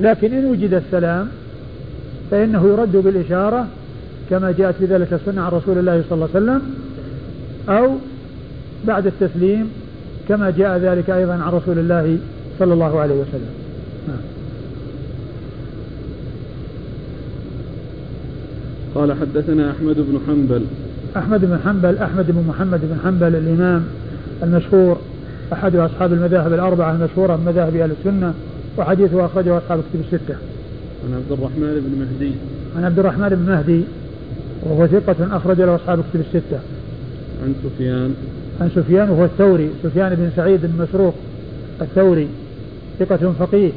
لكن إن وجد السلام فإنه يرد بالإشارة كما جاءت في ذلك السنة عن رسول الله صلى الله عليه وسلم أو بعد التسليم كما جاء ذلك أيضا عن رسول الله صلى الله عليه وسلم. قال حدثنا أحمد بن حنبل أحمد بن حنبل أحمد بن محمد بن حنبل الإمام المشهور أحد أصحاب المذاهب الأربعة المشهورة من مذاهب أهل السنة وحديثه أخرجه أصحاب الكتب الستة. عن عبد الرحمن بن مهدي. عن عبد الرحمن بن مهدي وهو ثقة أخرج له أصحاب الكتب الستة. عن سفيان. عن سفيان وهو الثوري، سفيان بن سعيد بن مسروق الثوري ثقة فقيه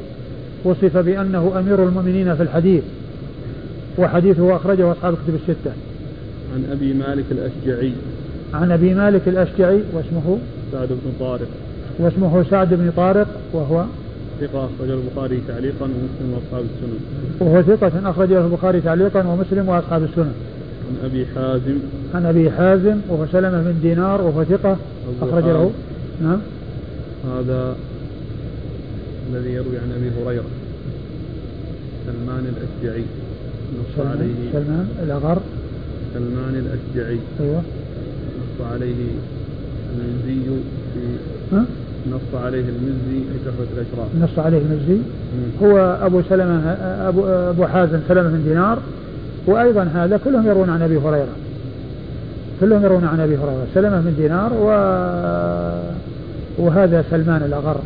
وصف بأنه أمير المؤمنين في الحديث وحديثه أخرجه أصحاب الكتب الستة. عن أبي مالك الأشجعي. عن أبي مالك الأشجعي واسمه سعد بن طارق. واسمه سعد بن طارق وهو ثقة أخرجه البخاري تعليقا ومسلم وأصحاب السنن. وهو ثقة أخرجه البخاري تعليقا ومسلم وأصحاب السنن. عن أبي حازم. عن أبي حازم وهو سلمة بن دينار وهو ثقة أخرج له نعم. هذا الذي يروي عن أبي هريرة سلمان الأشجعي نص عليه سلمان الأغر سلمان الأشجعي أيوه نص عليه المنزي في ها؟ نص عليه المزي في تحفة الأشراف؟ نص عليه المزي. هو أبو سلمة أبو, أبو حازم سلمة بن دينار وأيضا هذا كلهم يروون عن أبي هريرة. كلهم يروون عن أبي هريرة. سلمة بن دينار و وهذا سلمان الأغر.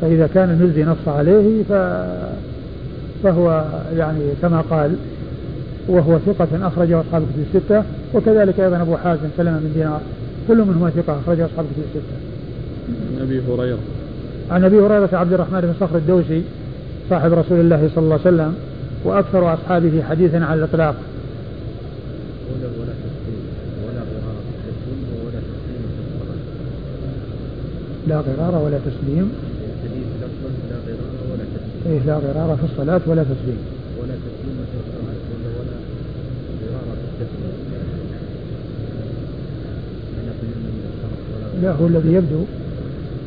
فإذا كان المزي نص عليه ف... فهو يعني كما قال وهو ثقة أخرجه أصحاب الكتب الستة. وكذلك أيضا أبو حازم سلمة بن دينار كل منهما ثقة أخرجه أصحاب الكتب الستة. عن أبي هريرة. عن أبي هريرة عبد الرحمن بن صخر الدوسي صاحب رسول الله صلى الله عليه وسلم وأكثر أصحابه حديثا على الإطلاق. لا غرار ولا تسليم. إيه لا غرار في الصلاة ولا تسليم. ولا تسليم في الصلاة ولا ولا غرار في التسليم. لا هو الذي يبدو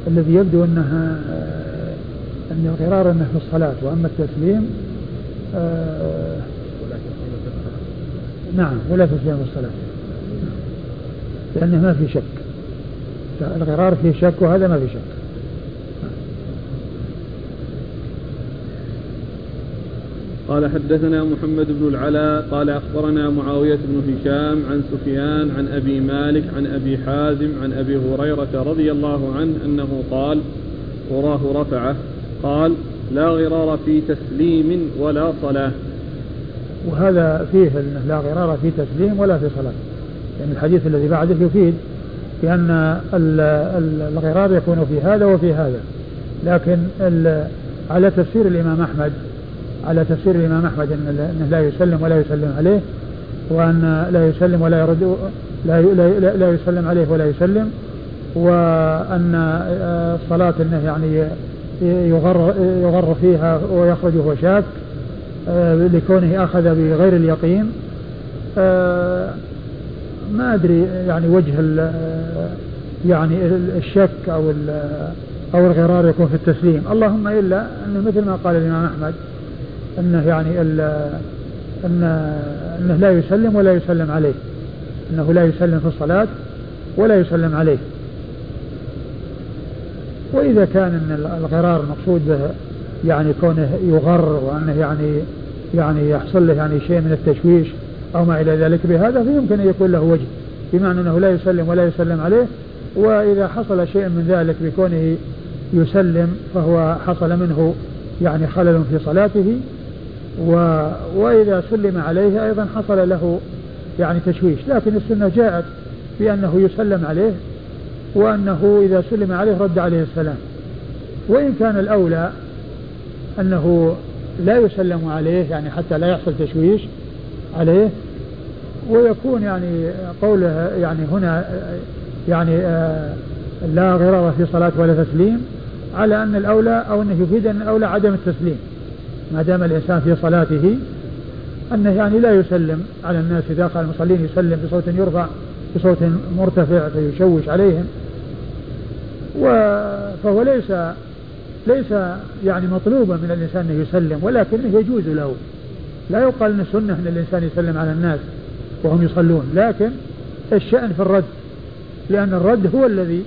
الذي يبدو أنها أن الغرار أنه في الصلاة وأما التسليم آه نعم ولا تسليم في الصلاة لأنه ما في شك. الغرار فيه شك وهذا ما في شك. قال حدثنا محمد بن العلاء قال أخبرنا معاوية بن هشام عن سفيان عن أبي مالك عن أبي حازم عن أبي هريرة رضي الله عنه أنه قال وراه رفعه. قال لا غرار في تسليم ولا صلاة. وهذا فيه لا غرار في تسليم ولا في صلاة. يعني الحديث الذي بعده يفيد بأن الغرار يكون في هذا وفي هذا. لكن على تفسير الإمام أحمد على تفسير الإمام أحمد أنه لا يسلم ولا يسلم عليه وأن لا يسلم ولا يرد لا, لا, يسلم عليه ولا يسلم وأن الصلاة أنه يعني يغر, يغر فيها ويخرج وهو شاك لكونه أخذ بغير اليقين. ما أدري يعني وجه يعني الشك أو أو الغرار يكون في التسليم. اللهم إلا أنه مثل ما قال الإمام أحمد أنه يعني أن أنه لا يسلم ولا يسلم عليه. أنه لا يسلم في الصلاة ولا يسلم عليه. وإذا كان إن الغرار المقصود به يعني كونه يغر وأنه يعني يعني يحصل له يعني شيء من التشويش أو ما إلى ذلك بهذا فيمكن أن يكون له وجه. بمعنى أنه لا يسلم ولا يسلم عليه وإذا حصل شيء من ذلك بكونه يسلم فهو حصل منه يعني خلل في صلاته و وإذا سلم عليه أيضا حصل له يعني تشويش. لكن السنة جاءت بأنه يسلم عليه وأنه إذا سلم عليه رد عليه السلام. وإن كان الأولى أنه لا يسلم عليه يعني حتى لا يحصل تشويش عليه ويكون يعني قوله يعني هنا يعني آه، لا غرار في صلاة ولا تسليم على أن الأولى أو أنه يفيد أن الأولى عدم التسليم. ما دام الإنسان في صلاته أنه يعني لا يسلم على الناس. إذا قال المصلين يسلم بصوت يرفع بصوت مرتفع فيشوش عليهم. فهو ليس ليس يعني مطلوبا من الإنسان أن يسلم ولكنه يجوز له. لا يقال أن السنة أن الإنسان يسلم على الناس وهم يصلون لكن الشأن في الرد لأن الرد هو الذي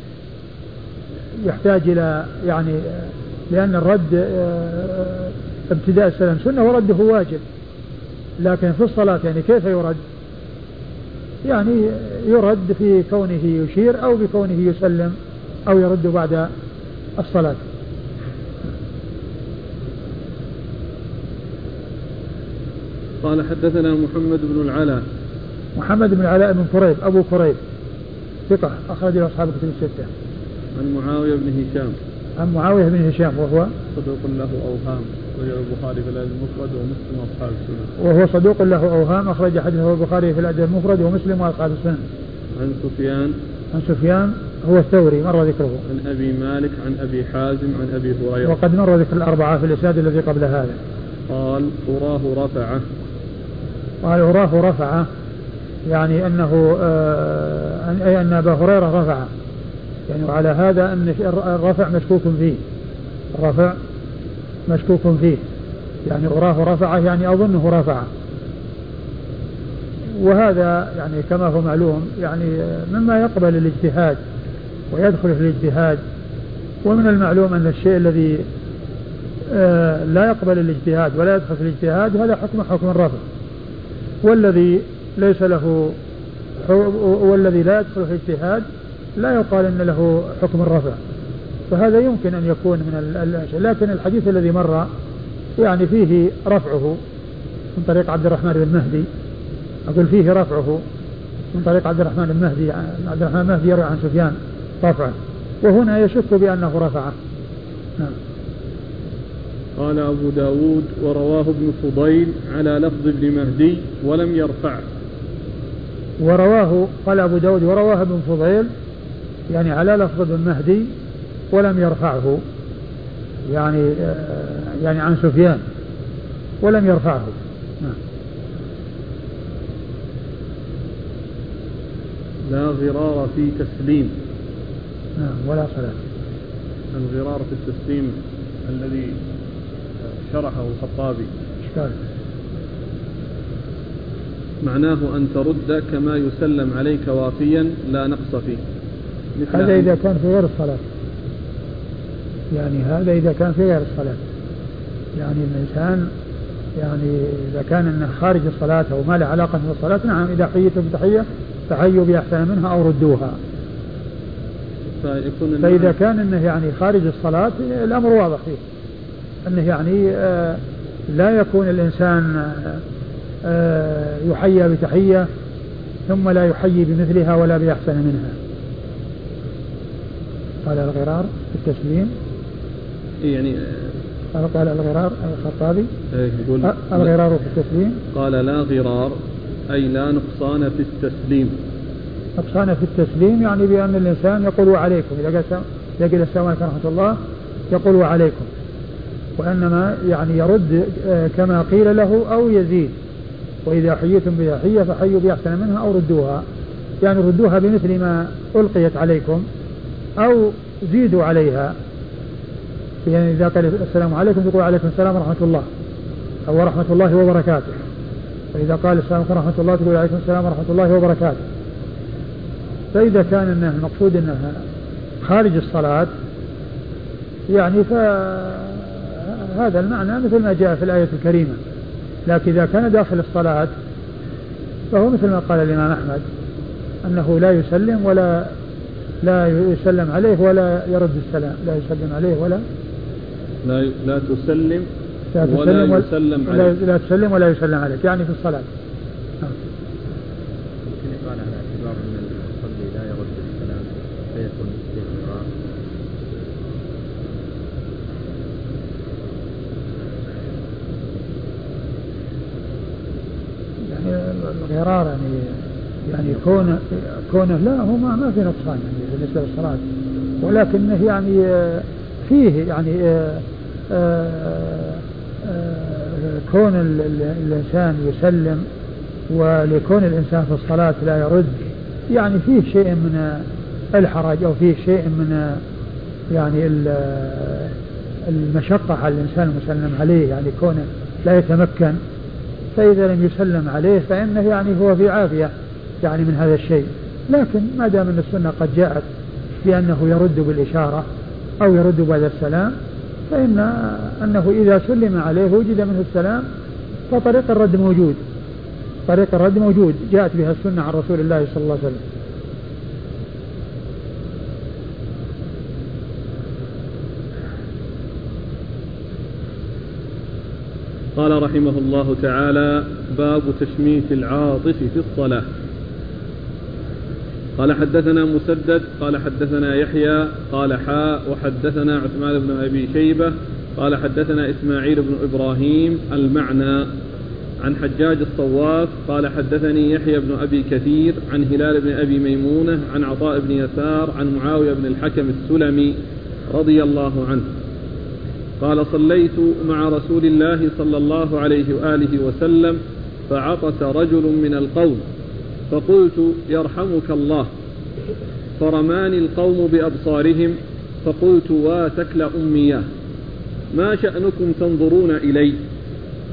يحتاج إلى يعني لأن الرد آه، ابتداء السلام. سنة ورده واجب لكن في الصلاة يعني كيف يرد؟ يعني يرد في كونه يشير أو بكونه يسلم أو يرد بعد الصلاة. قال حدثنا محمد بن العلاء. محمد بن العلاء بن كريب أبو كريب ثقة أخرج له أصحاب كتب الستة. عن معاوية بن هشام. عن معاوية بن هشام وهو صدوق له أوهام. أخرجه البخاري في الأدب المفرد ومسلم وأصحاب السنن وهو صدوق له أوهام أخرج حديثه البخاري في الأدب المفرد ومسلم وأصحاب السنن عن سفيان. عن سفيان هو الثوري مر ذكره. عن أبي مالك عن أبي حازم عن أبي هريرة. وقد مر ذكر الأربعة في الإسناد الذي قبل هذا. قال أراه رفعه. قال أراه رفعه يعني أنه آه أي أن أبا هريرة رفعه. يعني وعلى هذا أن الرفع مشكوك فيه. الرفع مشكوك فيه. يعني أراه رفعه يعني أظنه رفعه. وهذا يعني كما هو معلوم يعني مما يقبل الاجتهاد ويدخل في الاجتهاد. ومن المعلوم أن الشيء الذي آه، لا يقبل الاجتهاد ولا يدخل في الاجتهاد هذا حكم حكم الرفع. والذي ليس له والذي لا يدخل في الاجتهاد لا يقال إن له حكم الرفع. فهذا يمكن أن يكون من الأشياء. لكن الحديث الذي مر يعني فيه رفعه من طريق عبد الرحمن بن مهدي. أقول فيه رفعه من طريق عبد الرحمن بن مهدي. عبد الرحمن بن مهدي يروي عن سفيان رفعه. وهنا يشك بأنه رفعه. نعم. قال أبو داود ورواه ابن فضيل على لفظ ابن مهدي ولم يرفع ورواه قال أبو داود ورواه ابن فضيل يعني على لفظ ابن مهدي ولم يرفعه يعني يعني عن سفيان ولم يرفعه. نعم. لا غرار في تسليم. نعم ولا صلاة. الغرار في التسليم الذي شرحه الخطابي. إشكال معناه أن ترد كما يسلم عليك وافيا لا نقص فيه. هذا إذا كان في غير الصلاة. يعني هذا إذا كان في غير الصلاة. يعني الإنسان يعني إذا كان أنه خارج الصلاة أو ما له علاقة بالصلاة نعم إذا حييتم بتحية فحيوا بأحسن منها أو ردوها. فيكون فإذا كان أنه يعني خارج الصلاة الأمر واضح فيه. أنه يعني آه لا يكون الإنسان آه يحيى بتحية ثم لا يحيي بمثلها ولا بأحسن منها. قال الغرار في التسليم. يعني قال قال الغرار الخطابي. إيه، يقول الغرار في التسليم. قال لا غرار أي لا نقصان في التسليم. نقصان في التسليم يعني بأن الإنسان يقول وعليكم إذا قال إذا السلام عليكم ورحمة الله يقول وعليكم وإنما يعني يرد آه، كما قيل له أو يزيد. وإذا حييتم بتحية فحيوا بأحسن منها أو ردوها. يعني ردوها بمثل ما ألقيت عليكم أو زيدوا عليها. يعني إذا قال السلام عليكم تقول عليكم السلام ورحمة الله أو ورحمة الله وبركاته. فإذا قال السلام عليكم ورحمة الله تقول عليكم السلام ورحمة الله وبركاته. فإذا كان أنه المقصود أنها خارج الصلاة يعني فهذا المعنى مثل ما جاء في الآية الكريمة. لكن إذا كان داخل الصلاة فهو مثل ما قال الإمام أحمد أنه لا يسلم ولا لا يسلم عليه ولا يرد السلام لا يسلم عليه ولا لا لا تسلم لا تسلم ولا يسلم عليك. لا تسلم ولا يسلم عليك يعني في الصلاة. ممكن يقال على اعتبار أن المصلي لا يرد السلام فيكون استغفار يعني الغرار يعني يعني كونه كونه لا هو ما, ما في نقصان يعني بالنسبة للصلاة. ولكنه يعني آه، فيه يعني آه، آه، كون الإنسان يسلم ولكون الإنسان في الصلاة لا يرد يعني فيه شيء من الحرج أو فيه شيء من يعني المشقة على الإنسان المسلم عليه يعني كونه لا يتمكن فإذا لم يسلم عليه فإنه يعني هو في عافية يعني من هذا الشيء. لكن ما دام أن السنة قد جاءت بأنه يرد بالإشارة أو يرد بعد السلام فإن أنه إذا سلم عليه وجد منه السلام فطريق الرد موجود. طريق الرد موجود. جاءت بها السنة عن رسول الله صلى الله عليه وسلم. قال رحمه الله تعالى باب تشميت العاطف في الصلاة. قال حدثنا مسدد قال حدثنا يحيى قال حاء وحدثنا عثمان بن أبي شيبة قال حدثنا إسماعيل بن إبراهيم المعنى. عن حجاج الصواف قال حدثني يحيى بن أبي كثير عن هلال بن أبي ميمونة عن عطاء بن يسار عن معاوية بن الحكم السلمي رضي الله عنه. قال صليت مع رسول الله صلى الله عليه وآله وسلم فعطس رجل من القوم فقلت يرحمك الله. فرماني القوم بأبصارهم فقلت واتك لأمياه ما شأنكم تنظرون إلي؟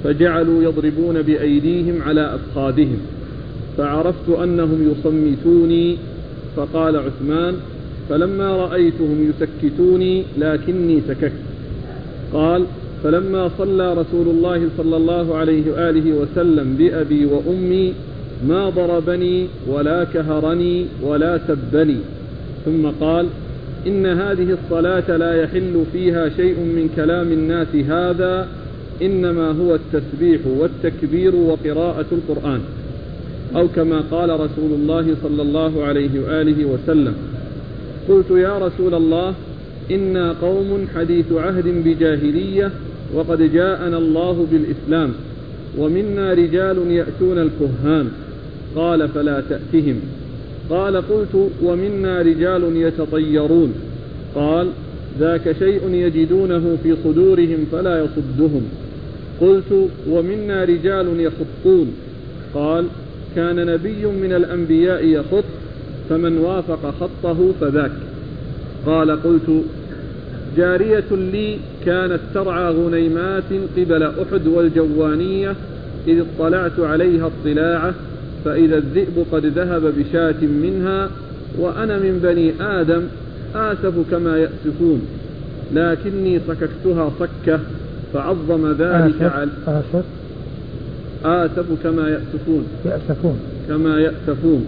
فجعلوا يضربون بأيديهم على أفخاذهم. فعرفت أنهم يصمتوني فقال عثمان فلما رأيتهم يسكتوني لكني سكت. قال فلما صلى رسول الله صلى الله عليه وآله وسلم بأبي وأمي ما ضربني ولا كهرني ولا سبني. ثم قال إن هذه الصلاة لا يحل فيها شيء من كلام الناس هذا إنما هو التسبيح والتكبير وقراءة القرآن. أو كما قال رسول الله صلى الله عليه وآله وسلم قلت يا رسول الله إنا قوم حديث عهد بجاهلية وقد جاءنا الله بالإسلام ومنا رجال يأتون الكهان. قال فلا تأتهم. قال قلت ومنا رجال يتطيرون. قال ذاك شيء يجدونه في صدورهم فلا يصدهم. قلت ومنا رجال يخطون. قال كان نبي من الأنبياء يخط فمن وافق خطه فذاك. قال قلت جارية لي كانت ترعى غنيمات قبل أحد والجوانية إذ اطلعت عليها اطلاعة فإذا الذئب قد ذهب بشاة منها وأنا من بني آدم آسف كما يأسفون. لكني صككتها صكة فعظم ذلك على آسف. آسف كما يأسفون. يأسفون. كما يأسفون.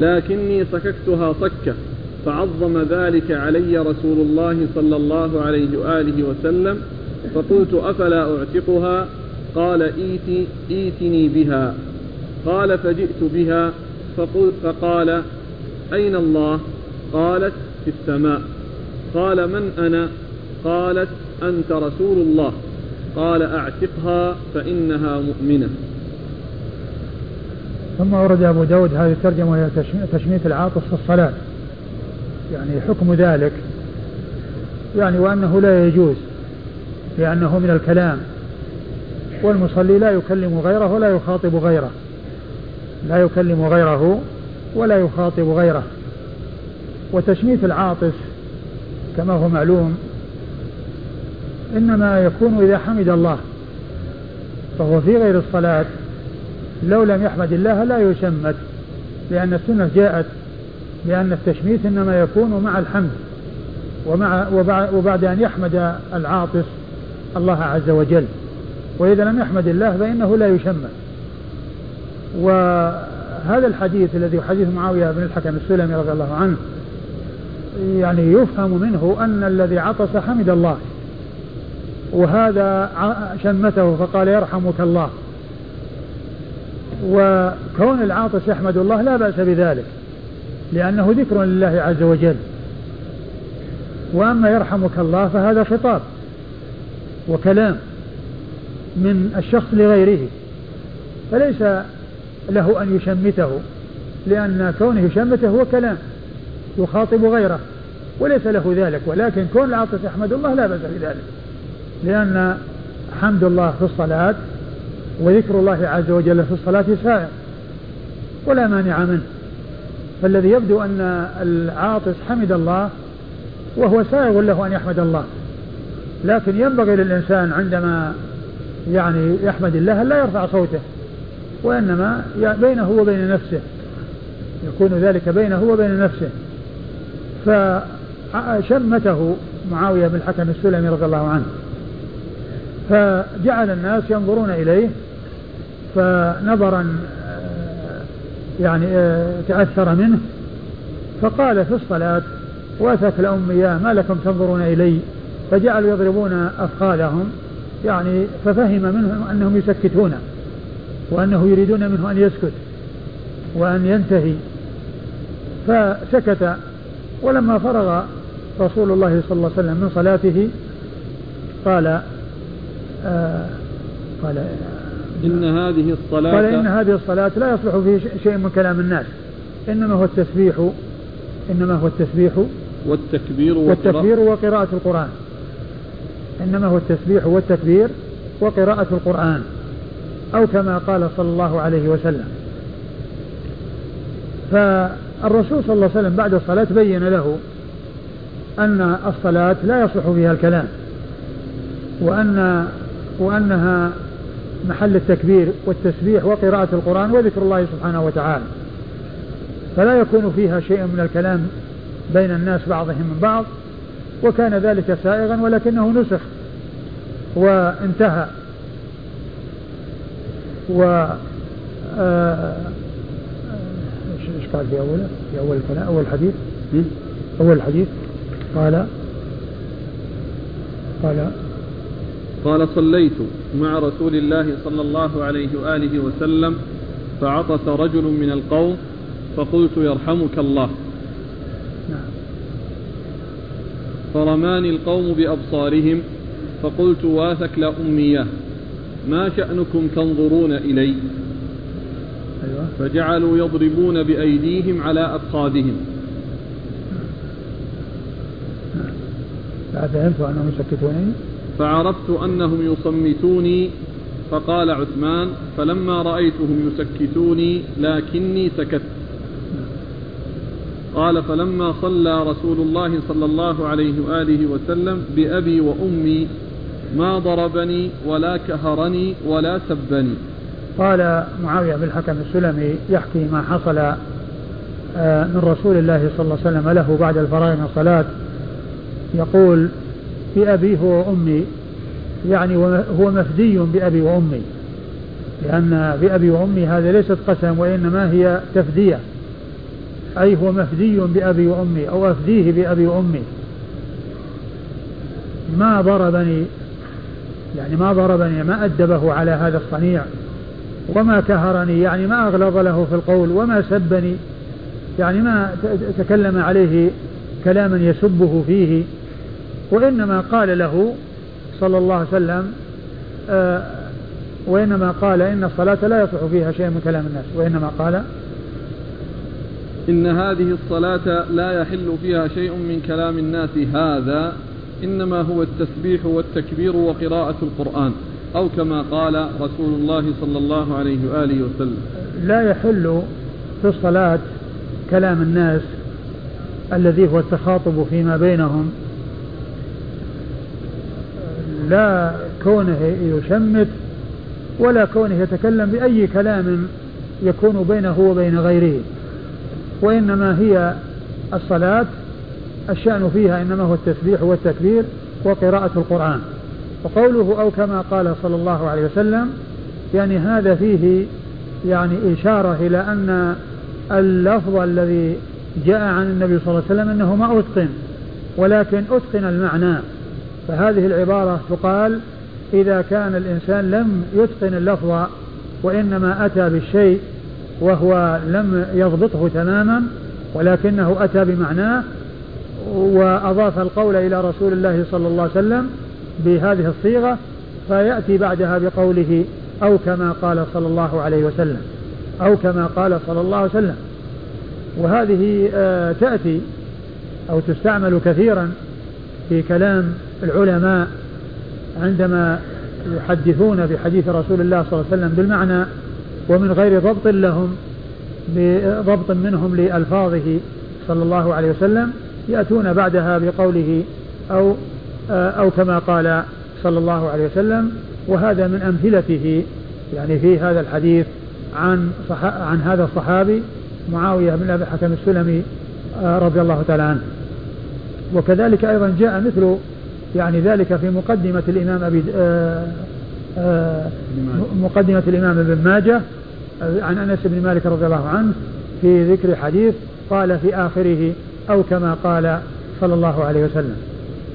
لكني صككتها صكة فعظم ذلك علي رسول الله صلى الله عليه وآله وسلم. فقلت أفلا أعتقها؟ قال إيتي إيتني بها. قال فجئت بها فقل فقال أين الله؟ قالت في السماء. قال من أنا؟ قالت أنت رسول الله. قال أعتقها فإنها مؤمنة. ثم ورد أبو داود هذه الترجمة وهي تشميت العاطف في الصلاة. يعني حكم ذلك. يعني وأنه لا يجوز لأنه من الكلام. والمصلي لا يكلم غيره ولا يخاطب غيره. لا يكلم غيره ولا يخاطب غيره. وتشميت العاطف كما هو معلوم إنما يكون إذا حمد الله فهو في غير الصلاة. لو لم يحمد الله لا يشمت لأن السنة جاءت بأن التشميت إنما يكون مع الحمد ومع وبعد أن يحمد العاطف الله عز وجل. وإذا لم يحمد الله فإنه لا يشمت. وهذا الحديث الذي حديث معاوية بن الحكم السلمي رضي الله عنه يعني يفهم منه أن الذي عطس حمد الله وهذا شمته فقال يرحمك الله. وكون العاطس يحمد الله لا بأس بذلك لأنه ذكر لله عز وجل. وأما يرحمك الله فهذا خطاب وكلام من الشخص لغيره فليس له أن يشمته لأن كونه يشمته هو كلام يخاطب غيره وليس له ذلك ولكن كون العاطف يحمد الله لا بأس بذلك لأن حمد الله في الصلاة وذكر الله عز وجل في الصلاة سائر ولا مانع منه فالذي يبدو أن العاطس حمد الله وهو سائغ له أن يحمد الله لكن ينبغي للإنسان عندما يعني يحمد الله لا يرفع صوته وإنما بينه وبين نفسه. يكون ذلك بينه وبين نفسه. فشمته معاوية بن الحكم السلمي رضي الله عنه. فجعل الناس ينظرون إليه. فنظرا آه، يعني آه، تأثر منه. فقال في الصلاة وثك الأمياء ما لكم تنظرون إلي؟ فجعلوا يضربون أفخاذهم. يعني ففهم منهم أنهم يسكتون. وأنه يريدون منه أن يسكت وأن ينتهي. فسكت. ولما فرغ رسول الله صلى الله عليه وسلم من صلاته قال آه قال إن هذه الصلاة قال إن هذه الصلاة لا يصلح فيه شيء من كلام الناس. إنما هو التسبيح إنما هو التسبيح والتكبير والتكبير وقراءة القرآن. إنما هو التسبيح والتكبير وقراءة القرآن. أو كما قال صلى الله عليه وسلم. فالرسول صلى الله عليه وسلم بعد الصلاة بين له أن الصلاة لا يصلح فيها الكلام وأن وأنها محل التكبير والتسبيح وقراءة القرآن وذكر الله سبحانه وتعالى. فلا يكون فيها شيء من الكلام بين الناس بعضهم من بعض وكان ذلك سائغا ولكنه نسخ وانتهى. و آه، إيش قال في اوله؟ في أول الكلام أول الحديث؟ أول الحديث قال قال قال صليت مع رسول الله صلى الله عليه وآله وسلم فعطس رجل من القوم فقلت يرحمك الله نعم فرماني القوم بأبصارهم فقلت واثك لا أمية ما شأنكم تنظرون إلي؟ أيوة. فجعلوا يضربون بأيديهم على أفخاذهم. ففهمت أنهم يسكتونني فعرفت أنهم يصمتوني فقال عثمان فلما رأيتهم يسكتوني لكني سكت. قال فلما صلى رسول الله صلى الله عليه وآله وسلم بأبي وأمي ما ضربني ولا كهرني ولا سبني. قال معاوية بن الحكم السلمي يحكي ما حصل آه، من رسول الله صلى الله عليه وسلم له بعد الفراغ من الصلاة. يقول هو وأمي. يعني هو مفدي بأبي وأمي. لأن بأبي وأمي هذا ليست قسم وإنما هي تفدية. أي هو مفدي بأبي وأمي أو أفديه بأبي وأمي. ما ضربني يعني ما ضربني ما أدبه على هذا الصنيع وما كهرني يعني ما أغلظ له في القول وما سبني يعني ما تكلم عليه كلاما يسبه فيه. وإنما قال له صلى الله عليه وسلم آه وإنما قال إن الصلاة لا يصح فيها شيء من كلام الناس. وإنما قال إن هذه الصلاة لا يحل فيها شيء من كلام الناس هذا. إنما هو التسبيح والتكبير وقراءة القرآن أو كما قال رسول الله صلى الله عليه وآله وسلم. لا يحل في الصلاة كلام الناس الذي هو التخاطب فيما بينهم. لا كونه يشمت ولا كونه يتكلم بأي كلام يكون بينه وبين غيره وإنما هي الصلاة الشأن فيها إنما هو التسبيح والتكبير وقراءة القرآن. وقوله أو كما قال صلى الله عليه وسلم يعني هذا فيه يعني إشارة إلى أن اللفظ الذي جاء عن النبي صلى الله عليه وسلم أنه ما أتقن ولكن أتقن المعنى. فهذه العبارة تقال إذا كان الإنسان لم يتقن اللفظ وإنما أتى بالشيء وهو لم يضبطه تماما ولكنه أتى بمعناه وأضاف القول إلى رسول الله صلى الله عليه وسلم بهذه الصيغة فيأتي بعدها بقوله أو كما قال صلى الله عليه وسلم أو كما قال صلى الله عليه وسلم. وهذه آه، تأتي أو تستعمل كثيرا في كلام العلماء عندما يحدثون بحديث رسول الله صلى الله عليه وسلم بالمعنى ومن غير ضبط لهم بضبط منهم لألفاظه صلى الله عليه وسلم. يأتون بعدها بقوله أو آه، أو كما قال صلى الله عليه وسلم وهذا من أمثلته. يعني في هذا الحديث عن عن هذا الصحابي معاوية بن أبي حكم السلمي آه، رضي الله تعالى عنه. وكذلك أيضا جاء مثل يعني ذلك في مقدمة الإمام أبي آه، مقدمة الإمام ابن ماجه عن أنس بن مالك رضي الله عنه في ذكر حديث قال في آخره أو كما قال صلى الله عليه وسلم.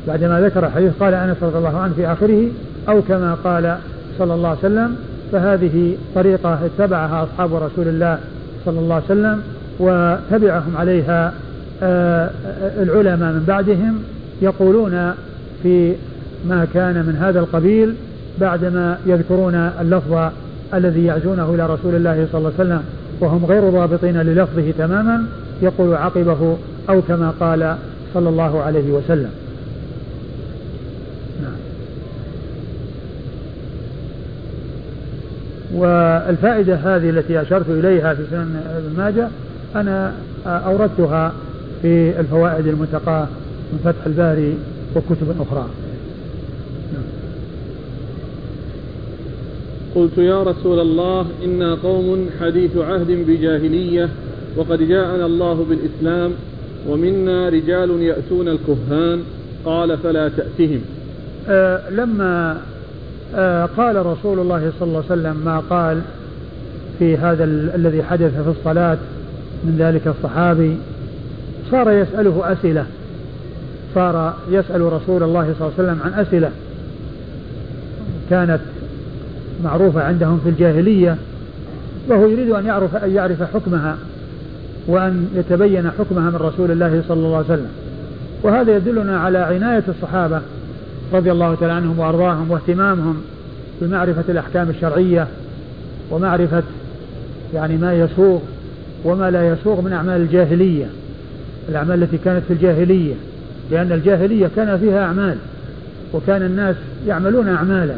بعدما ذكر الحديث قال أنس رضي الله عنه في آخره أو كما قال صلى الله عليه وسلم فهذه طريقة اتبعها أصحاب رسول الله صلى الله عليه وسلم وتبعهم عليها آه، العلماء من بعدهم يقولون في ما كان من هذا القبيل بعدما يذكرون اللفظ الذي يعزونه إلى رسول الله صلى الله عليه وسلم وهم غير ضابطين للفظه تماما يقول عقبه أو كما قال صلى الله عليه وسلم. نعم. والفائدة هذه التي أشرت إليها في سنن ابن ماجه أنا أوردتها في الفوائد المنتقاة من فتح الباري وكتب أخرى. قلت يا رسول الله إنا قوم حديث عهد بجاهلية وقد جاءنا الله بالإسلام ومنا رجال يأتون الكهان قال فلا تأتهم. آه لما آه قال رسول الله صلى الله عليه وسلم ما قال في هذا الذي حدث في الصلاة من ذلك الصحابي صار يسأله أسئلة. صار يسأل رسول الله صلى الله عليه وسلم عن أسئلة كانت معروفة عندهم في الجاهلية وهو يريد أن يعرف أن يعرف حكمها. وأن يتبين حكمها من رسول الله صلى الله عليه وسلم. وهذا يدلنا على عناية الصحابة رضي الله تعالى عنهم وأرضاهم واهتمامهم بمعرفة الأحكام الشرعية ومعرفة يعني ما يسوغ وما لا يسوغ من أعمال الجاهلية الأعمال التي كانت في الجاهلية لأن الجاهلية كان فيها أعمال وكان الناس يعملون أعمالا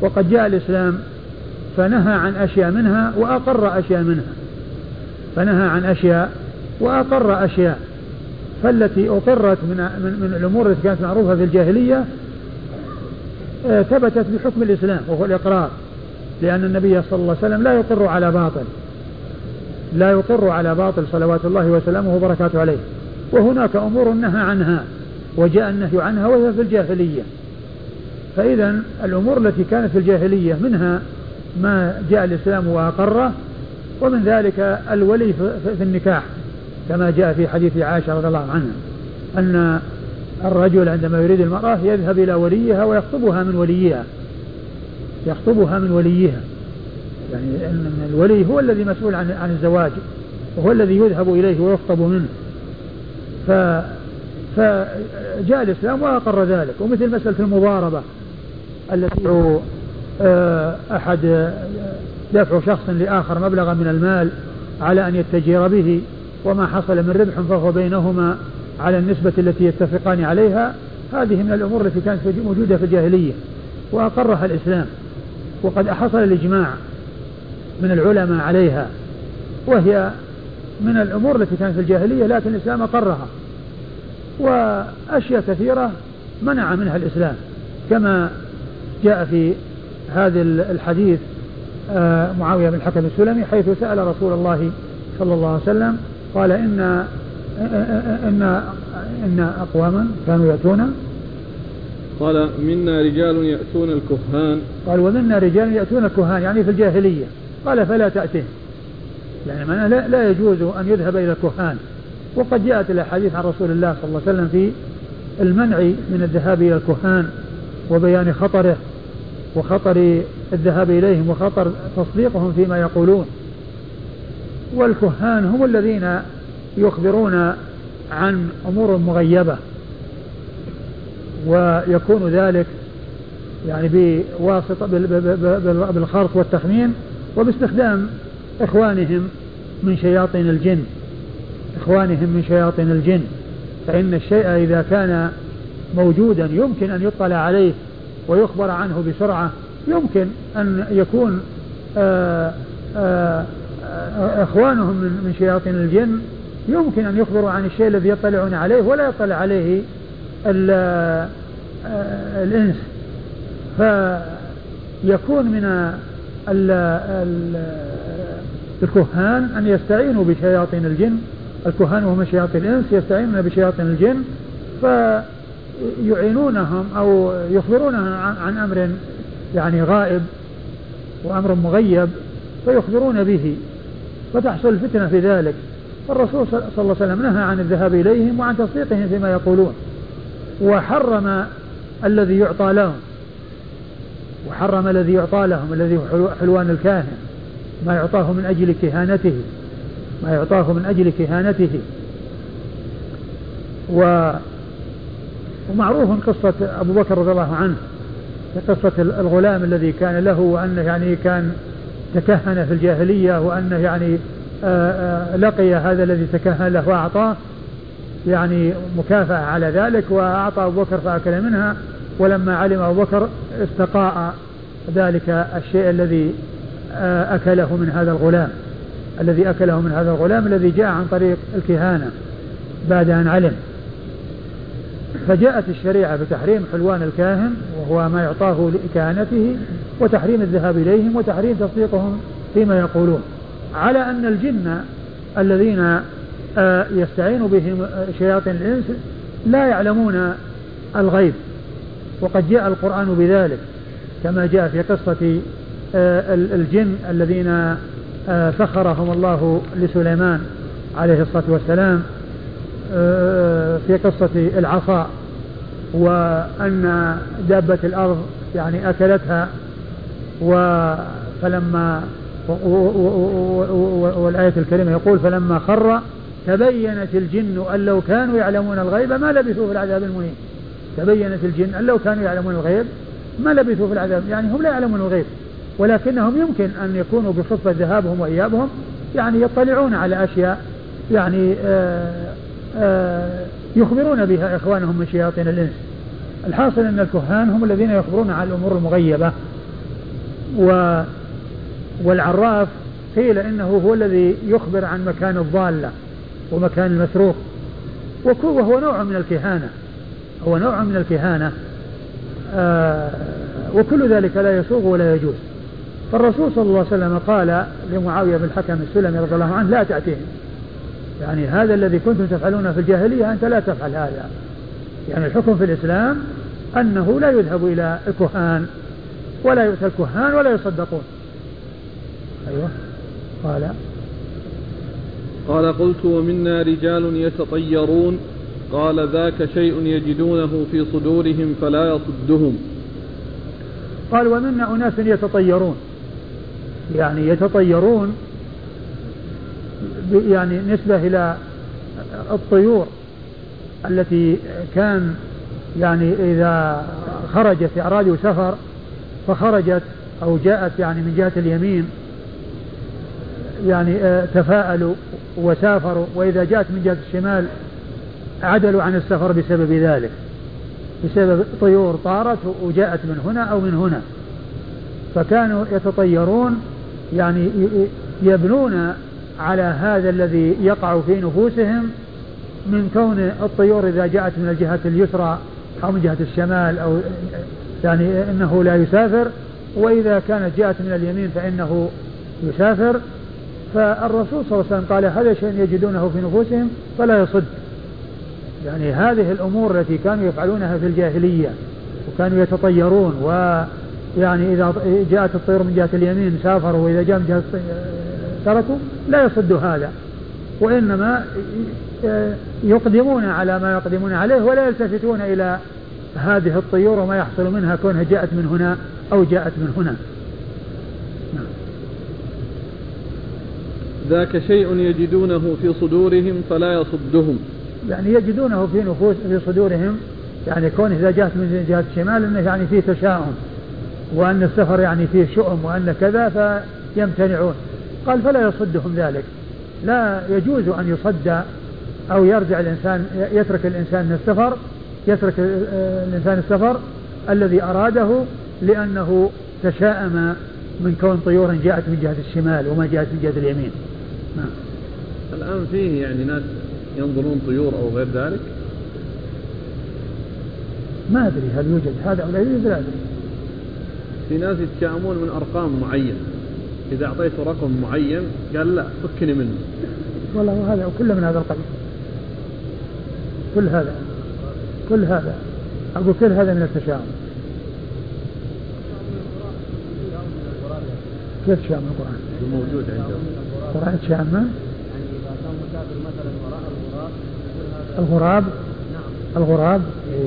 وقد جاء الإسلام فنهى عن أشياء منها وأقر أشياء منها. فنهى عن أشياء وأقر أشياء. فالتي أقرت من, من, من الأمور التي كانت معروفة في الجاهلية آه، ثبتت بحكم الإسلام وهو الإقرار لأن النبي صلى الله عليه وسلم لا يقر على باطل. لا يقر على باطل صلوات الله وسلامه وبركاته عليه. وهناك أمور نهى عنها وجاء النهي عنها وهي في الجاهلية. فإذا الأمور التي كانت في الجاهلية منها ما جاء الإسلام وأقره ومن ذلك الولي في النكاح كما جاء في حديث عائشة رضي الله عنها أن الرجل عندما يريد المرأة يذهب إلى وليها ويخطبها من وليها. يخطبها من وليها. يعني أن الولي هو الذي مسؤول عن عن الزواج وهو الذي يذهب إليه ويخطب منه. ف فجاء الإسلام وأقر ذلك ومثل مسألة المضاربة التي أحد دفع شخص لآخر مبلغا من المال على أن يتجر به وما حصل من ربح فهو بينهما على النسبة التي يتفقان عليها. هذه من الأمور التي كانت موجودة في الجاهلية وأقرها الإسلام وقد حصل الإجماع من العلماء عليها وهي من الأمور التي كانت في الجاهلية لكن الإسلام أقرها وأشياء كثيرة منع منها الإسلام كما جاء في هذا الحديث آه، معاوية بن الحكم السلمي حيث سأل رسول الله صلى الله عليه وسلم قال إن إن إن أقواما كانوا يأتون. قال منا رجال يأتون الكهان. قال ومنا رجال يأتون الكهان يعني في الجاهلية. قال فلا تأتهم. يعني لا, لا يجوز أن يذهب إلى الكهان. وقد جاءت الأحاديث عن رسول الله صلى الله عليه وسلم في المنع من الذهاب إلى الكهان وبيان خطره. وخطر الذهاب إليهم وخطر تصديقهم فيما يقولون. والكهان هم الذين يخبرون عن أمور مغيبة ويكون ذلك يعني بواسطة بالخرط والتخمين وباستخدام إخوانهم من شياطين الجن. إخوانهم من شياطين الجن. فإن الشيء إذا كان موجودا يمكن أن يطلع عليه ويخبر عنه بسرعة يمكن أن يكون آآ آه، آآ آه، إخوانهم من شياطين الجن يمكن أن يخبروا عن الشيء الذي يطلعون عليه ولا يطلع عليه آه، الإنس. فيكون من ال ال الكهان أن يستعينوا بشياطين الجن. الكهان وهم شياطين الإنس يستعينون بشياطين الجن. فيعينونهم أو يخبرونهم عن أمر يعني غائب وأمر مغيب فيخبرون به فتحصل الفتنة في ذلك. فالرسول صلى الله عليه وسلم نهى عن الذهاب إليهم وعن تصديقهم فيما يقولون. وحرم الذي يعطى لهم. وحرم الذي يعطى لهم الذي هو حلوان الكاهن. ما يعطاه من أجل كهانته. ما يعطاه من أجل كهانته. و ومعروف قصة أبو بكر رضي الله عنه قصة الغلام الذي كان له وأنه يعني كان تكهن في الجاهلية وأنه يعني آه، آه، لقي هذا الذي تكهن له وأعطاه يعني مكافأة على ذلك وأعطى أبو بكر فأكل منها ولما علم أبو بكر استقاء ذلك الشيء الذي آه، أكله من هذا الغلام الذي أكله من هذا الغلام الذي جاء عن طريق الكهانة بعد أن علم. فجاءت الشريعة بتحريم حلوان الكاهن وهو ما يعطاه لكهانته وتحريم الذهاب إليهم وتحريم تصديقهم فيما يقولون. على أن الجن الذين آه، يستعين بهم شياطين الإنس لا يعلمون الغيب. وقد جاء القرآن بذلك كما جاء في قصة آه، الجن الذين آه، سخرهم الله لسليمان عليه الصلاة والسلام. في قصة العصا وأن دابة الأرض يعني أكلتها فلما والآية الكريمة يقول فلما خر تبينت الجن أن لو كانوا يعلمون الغيب ما لبثوا في العذاب المهين. تبينت الجن أن لو كانوا يعلمون الغيب ما لبثوا في العذاب يعني هم لا يعلمون الغيب ولكنهم يمكن أن يكونوا بصفة ذهابهم وإيابهم يعني يطلعون على أشياء يعني آه، يخبرون بها إخوانهم من شياطين الإنس. الحاصل أن الكهان هم الذين يخبرون عن الأمور المغيبة. و والعراف قيل إنه هو الذي يخبر عن مكان الضالة ومكان المسروق. وهو نوع من الكهانة. هو نوع من الكهانة. آه وكل ذلك لا يسوغ ولا يجوز. فالرسول صلى الله عليه وسلم قال لمعاوية بن الحكم السلمي رضي الله عنه لا تأتيهم. يعني هذا الذي كنتم تفعلونه في الجاهلية أنت لا تفعل هذا. يعني الحكم في الإسلام أنه لا يذهب إلى الكهان ولا يؤتى الكهان ولا يصدقون. أيوة. قال. قال قلت ومنا رجال يتطيرون قال ذاك شيء يجدونه في صدورهم فلا يصدهم. قال ومنا أناس يتطيرون. يعني يتطيرون يعني نسبة إلى الطيور التي كان يعني إذا خرجت أرادوا سفر فخرجت أو جاءت يعني من جهة اليمين يعني آه، تفاءلوا وسافروا وإذا جاءت من جهة الشمال عدلوا عن السفر بسبب ذلك بسبب طيور طارت وجاءت من هنا أو من هنا. فكانوا يتطيرون يعني يبنون على هذا الذي يقع في نفوسهم من كون الطيور إذا جاءت من الجهة اليسرى أو من جهة الشمال أو يعني أنه لا يسافر وإذا كانت جاءت من اليمين فإنه يسافر. فالرسول صلى الله عليه وسلم قال هذا شيء يجدونه في نفوسهم فلا يصد. يعني هذه الأمور التي كانوا يفعلونها في الجاهلية وكانوا يتطيرون ويعني إذا جاءت الطير من جهة اليمين سافروا وإذا جاء من جهة تركوا لا يصد هذا وإنما يقدمون على ما يقدمون عليه ولا يلتفتون إلى هذه الطيور وما يحصل منها كونها جاءت من هنا أو جاءت من هنا. ذاك شيء يجدونه في صدورهم فلا يصدهم. يعني يجدونه في نفوس في صدورهم يعني كون إذا جاءت من جهة الشمال أنه يعني فيه تشاؤم وأن السفر يعني فيه شؤم وأن كذا فيمتنعون. قال فلا يصدهم ذلك. لا يجوز أن يصد أو يرجع الإنسان يترك الإنسان السفر يترك الإنسان السفر الذي أراده لأنه تشاءم من كون طيور جاءت من جهة الشمال وما جاءت من جهة اليمين. نعم. الآن فيه يعني ناس ينظرون طيور أو غير ذلك؟ ما أدري هل يوجد. هذا أو لا يوجد. لا أدري في ناس يتشائمون من أرقام معينة. إذا أعطيته رقم معين قال لا فكني منه. والله هذا كله من هذا القبيل. كل هذا كل هذا. أقول كل هذا من التشاؤم. كيف تشاءم القرآن؟ موجود عندهم. القرآن تشاءم يعني إذا كان مسافر مثلا وراء الغراب الغراب؟ نعم. الغراب؟ إيه,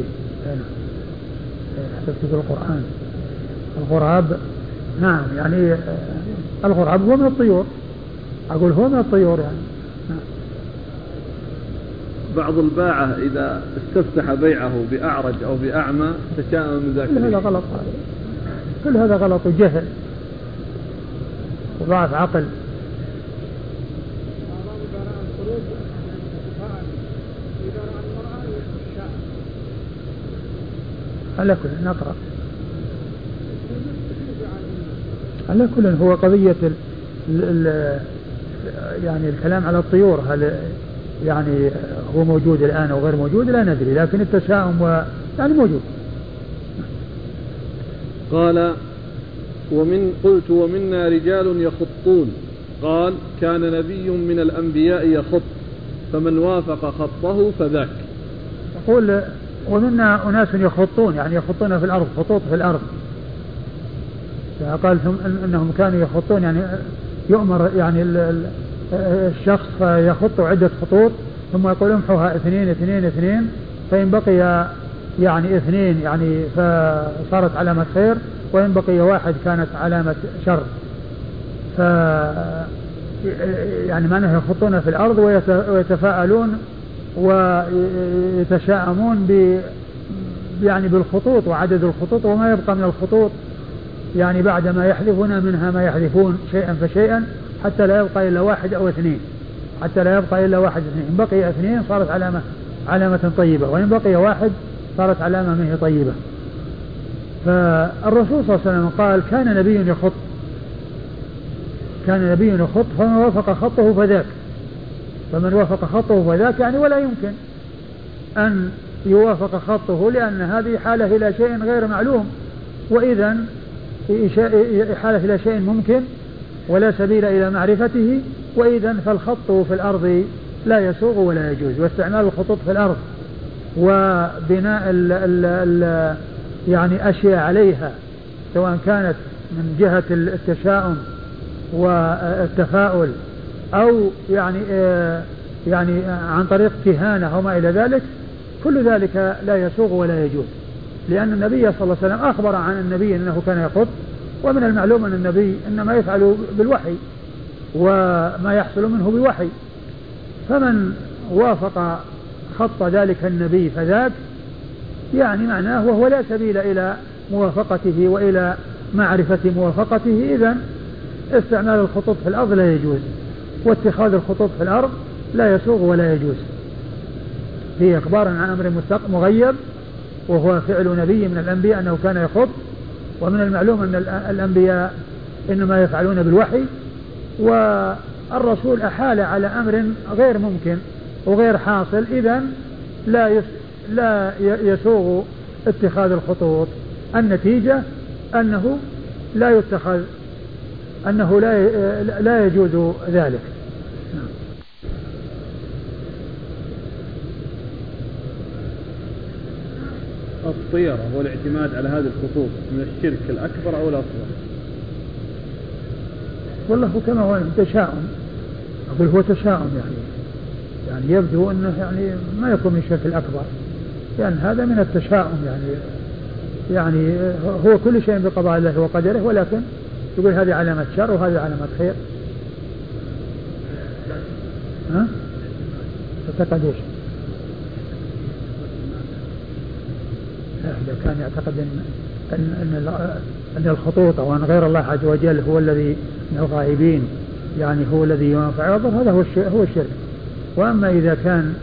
إيه،, إيه، حسبت القرآن. الغراب؟ نعم يعني الغراب هو من الطيور. أقول هو من الطيور يعني. بعض الباعة إذا استفتح بيعه بأعرج أو بأعمى تشاءم من ذاك كل هذا غلط. كل هذا غلط وجهل. وضعف عقل. على كل نقرأ. على كل هو قضية ال ال يعني الكلام على الطيور هل يعني هو موجود الآن أو غير موجود؟ لا ندري لكن التشاؤم يعني موجود. قال ومن قلت ومنا رجال يخطون. قال كان نبي من الأنبياء يخط فمن وافق خطه فذاك. يقول ومنا أناس يخطون يعني يخطون في الأرض خطوط في الأرض. قال ثم إنهم كانوا يخطون يعني يؤمر يعني الشخص فيخط عدة خطوط ثم يقول امحوها اثنين اثنين اثنين فإن بقي يعني اثنين يعني فصارت علامة خير وإن بقي واحد كانت علامة شر. ف يعني معناه يخطون في الأرض ويتفاءلون ويتشاءمون ب يعني بالخطوط وعدد الخطوط وما يبقى من الخطوط يعني بعدما يحذفون منها ما يحذفون شيئا فشيئا حتى لا يبقى إلا واحد أو اثنين. حتى لا يبقى إلا واحد اثنين. إن بقي اثنين صارت علامة علامة طيبة. وإن بقي واحد صارت علامة منه طيبة. فالرسول صلى الله عليه وسلم قال كان نبي يخط. كان نبي يخط فمن وافق خطه فذاك. فمن وافق خطه فذاك يعني ولا يمكن أن يوافق خطه لأن هذه حالة إلى شيء غير معلوم. وإذا إحالة إلى شيء ممكن ولا سبيل إلى معرفته وإذا فالخط في الأرض لا يسوغ ولا يجوز. واستعمال الخطوط في الأرض وبناء ال ال ال يعني أشياء عليها سواء كانت من جهة التشاؤم والتفاؤل أو يعني آه، يعني عن طريق كهانة أو ما إلى ذلك كل ذلك لا يسوغ ولا يجوز. لأن النبي صلى الله عليه وسلم أخبر عن النبي أنه كان يخط ومن المعلوم أن النبي إنما يفعل بالوحي وما يحصل منه بالوحي فمن وافق خط ذلك النبي فذاك يعني معناه وهو لا سبيل إلى موافقته وإلى معرفة موافقته. إذا استعمال الخطوط في الأرض لا يجوز واتخاذ الخطوط في الأرض لا يسوغ ولا يجوز. فيه إخبار عن أمر مغيب وهو فعل نبي من الأنبياء أنه كان يخط ومن المعلوم أن الأنبياء إنما يفعلون بالوحي والرسول أحال على أمر غير ممكن وغير حاصل إذا لا لا يسوغ اتخاذ الخطوط. النتيجة أنه لا يتخذ أنه لا لا يجوز ذلك. الطيرة والاعتماد على هذه الخطوط من الشرك الأكبر أو الأصغر؟ والله كما هو تشاؤم أقول هو تشاؤم يعني يعني يبدو أنه يعني ما يكون من الشرك الأكبر لأن يعني هذا من التشاؤم يعني يعني هو كل شيء بقضاء الله وقدره ولكن يقول هذه علامة شر وهذه علامة خير ها؟ تعتقد إيش؟ إذا كان يعتقد أن أن أن, الخطوط أو أن غير الله عز وجل هو الذي من الغائبين يعني هو الذي ينفع هذا هو هو الشرك. وأما إذا كان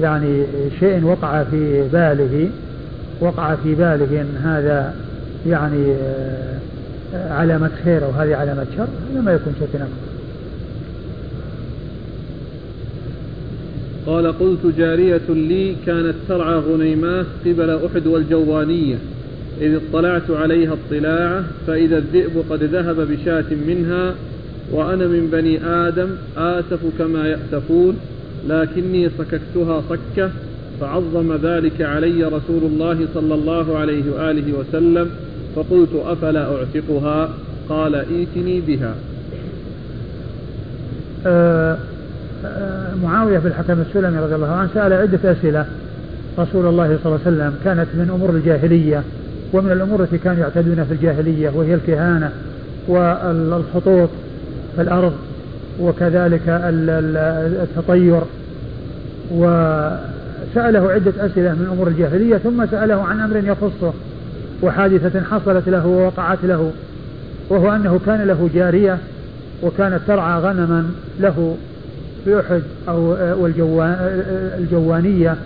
يعني شيء وقع في باله وقع في باله أن هذا يعني آه، علامة خير أو هذه علامة شر هذا ما يكون شرك أكبر قال قلت جارية لي كانت ترعى غنيمات قبل أحد والجوانية إذ اطلعت عليها اطلاعة فإذا الذئب قد ذهب بشاة منها وأنا من بني آدم آسف كما يأسفون لكني صككتها صكة فعظم ذلك علي رسول الله صلى الله عليه وآله وسلم فقلت أفلا أعتقها؟ قال ائتني بها. آه معاوية بن الحكم السلمي رضي الله عنه سأل عدة أسئلة. رسول الله صلى الله عليه وسلم كانت من أمور الجاهلية ومن الأمور التي كانوا يعتدون في الجاهلية وهي الكهانة والخطوط في الأرض وكذلك التطير. وسأله عدة أسئلة من أمور الجاهلية ثم سأله عن أمر يخصه وحادثة حصلت له ووقعت له وهو أنه كان له جارية وكانت ترعى غنما له. في أحد أو الجوانية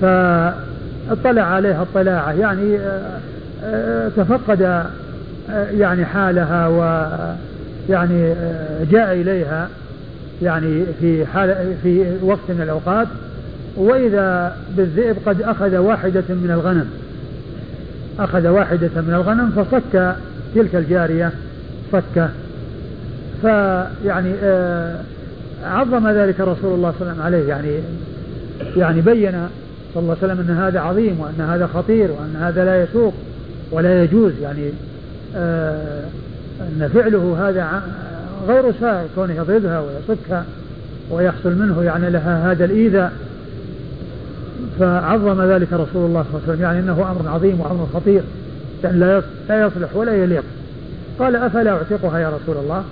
فاطلع عليها اطلاعة. يعني تفقد يعني حالها و يعني جاء إليها يعني في حال في وقت من الأوقات وإذا بالذئب قد أخذ واحدة من الغنم. أخذ واحدة من الغنم فصك تلك الجارية صكة. فيعني آه عظم ذلك رسول الله صلى الله عليه وسلم عليه يعني يعني بين صلى الله عليه وسلم أن هذا عظيم وأن هذا خطير وأن هذا لا يسوق ولا يجوز يعني آه أن فعله هذا غير سائغ كونه يضربها ويصكها ويحصل منه يعني لها هذا الإيذاء. فعظم ذلك رسول الله صلى الله عليه وسلم يعني إنه أمر عظيم وأمر خطير يعني لا لا يصلح ولا يليق. قال أفلا أعتقها يا رسول الله؟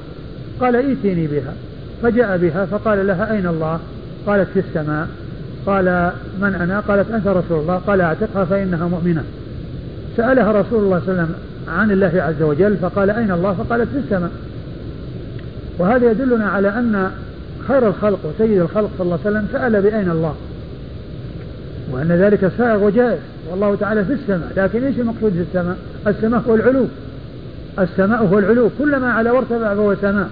قال ائتيني بها. فجاء بها فقال لها أين الله؟ قالت في السماء. قال من أنا؟ قالت أنت رسول الله. قال أعتقها فإنها مؤمنة. سألها رسول الله صلى الله عليه وسلم عن الله عز وجل فقال أين الله؟ فقالت في السماء. وهذا يدلنا على أن خير الخلق وسيد الخلق صلى الله عليه وسلم سأل بأين الله. وأن ذلك سائغ وجائز. والله تعالى في السماء. لكن إيش المقصود في السماء؟ السماء هو العلو. السماء هو العلو. كلما على وارتفع فهو سماء.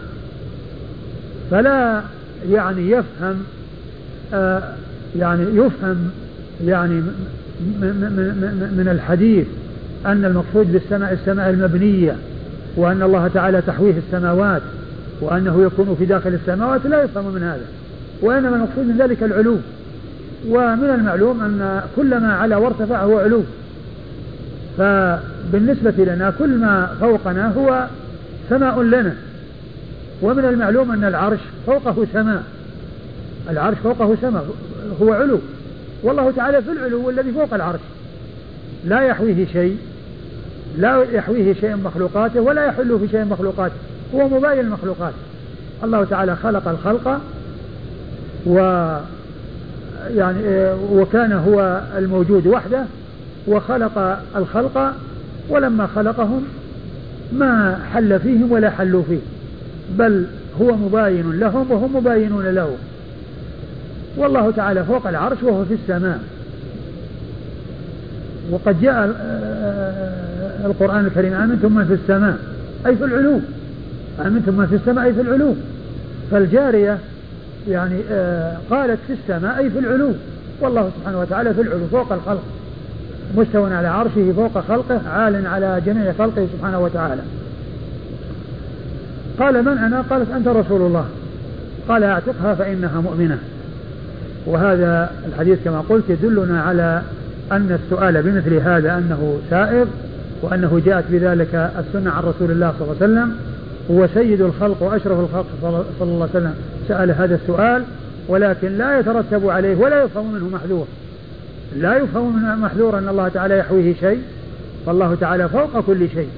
فلا يعني يفهم آه يعني يفهم يعني من الحديث أن المقصود بالسماء السماء المبنية وأن الله تعالى تحويه السماوات وأنه يكون في داخل السماوات لا يفهم من هذا وإنما المقصود من ذلك العلو ومن المعلوم أن كل ما على وارتفع هو علو فبالنسبة لنا كل ما فوقنا هو سماء لنا. ومن المعلوم أن العرش فوقه سماء. العرش فوقه سماء هو علو. والله تعالى في العلو الذي فوق العرش. لا يحويه شيء لا يحويه شيء مخلوقاته ولا يحل في شيء مخلوقاته. هو مباين المخلوقات. الله تعالى خلق الخلق و يعني وكان هو الموجود وحده وخلق الخلق ولما خلقهم ما حل فيهم ولا حلوا فيه. بل هو مباين لهم وهم مباينون له. والله تعالى فوق العرش وهو في السماء. وقد جاء آه، آه، القرآن الكريم آمنتم من في السماء أي في العلو آمنتم من في السماء أي في العلو فالجارية يعني آه قالت في السماء أي في العلو والله سبحانه وتعالى في العلو فوق الخلق. مستوى على عرشه فوق خلقه عال على جميع خلقه سبحانه وتعالى. قال من أنا؟ قالت أنت رسول الله. قال أعتقها فإنها مؤمنة. وهذا الحديث كما قلت يدلنا على أن السؤال بمثل هذا أنه سائغ وأنه جاءت بذلك السنة عن رسول الله صلى الله عليه وسلم. هو سيد الخلق وأشرف الخلق صلى الله عليه وسلم. سأل هذا السؤال ولكن لا يترتب عليه ولا يفهم منه محذور. لا يفهم منه محذور أن الله تعالى يحويه شيء فالله تعالى فوق كل شيء.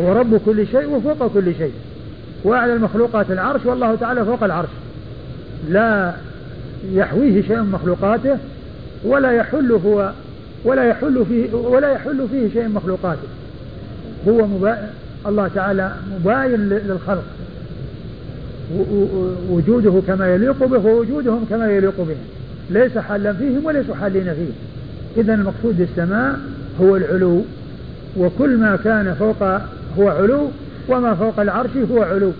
هو رب كل شيء وفوق كل شيء. وأعلى المخلوقات العرش والله تعالى فوق العرش. لا يحويه شيء من مخلوقاته ولا يحل هو ولا يحل فيه ولا يحل فيه شيء من مخلوقاته. هو مبا... الله تعالى مباين للخلق. وجوده كما يليق به ووجودهم كما يليق بهم ليس حالا فيهم وليسوا حالين فيه إذا المقصود بالسماء هو العلو. وكل ما كان فوق هو علو وما فوق العرش هو علو.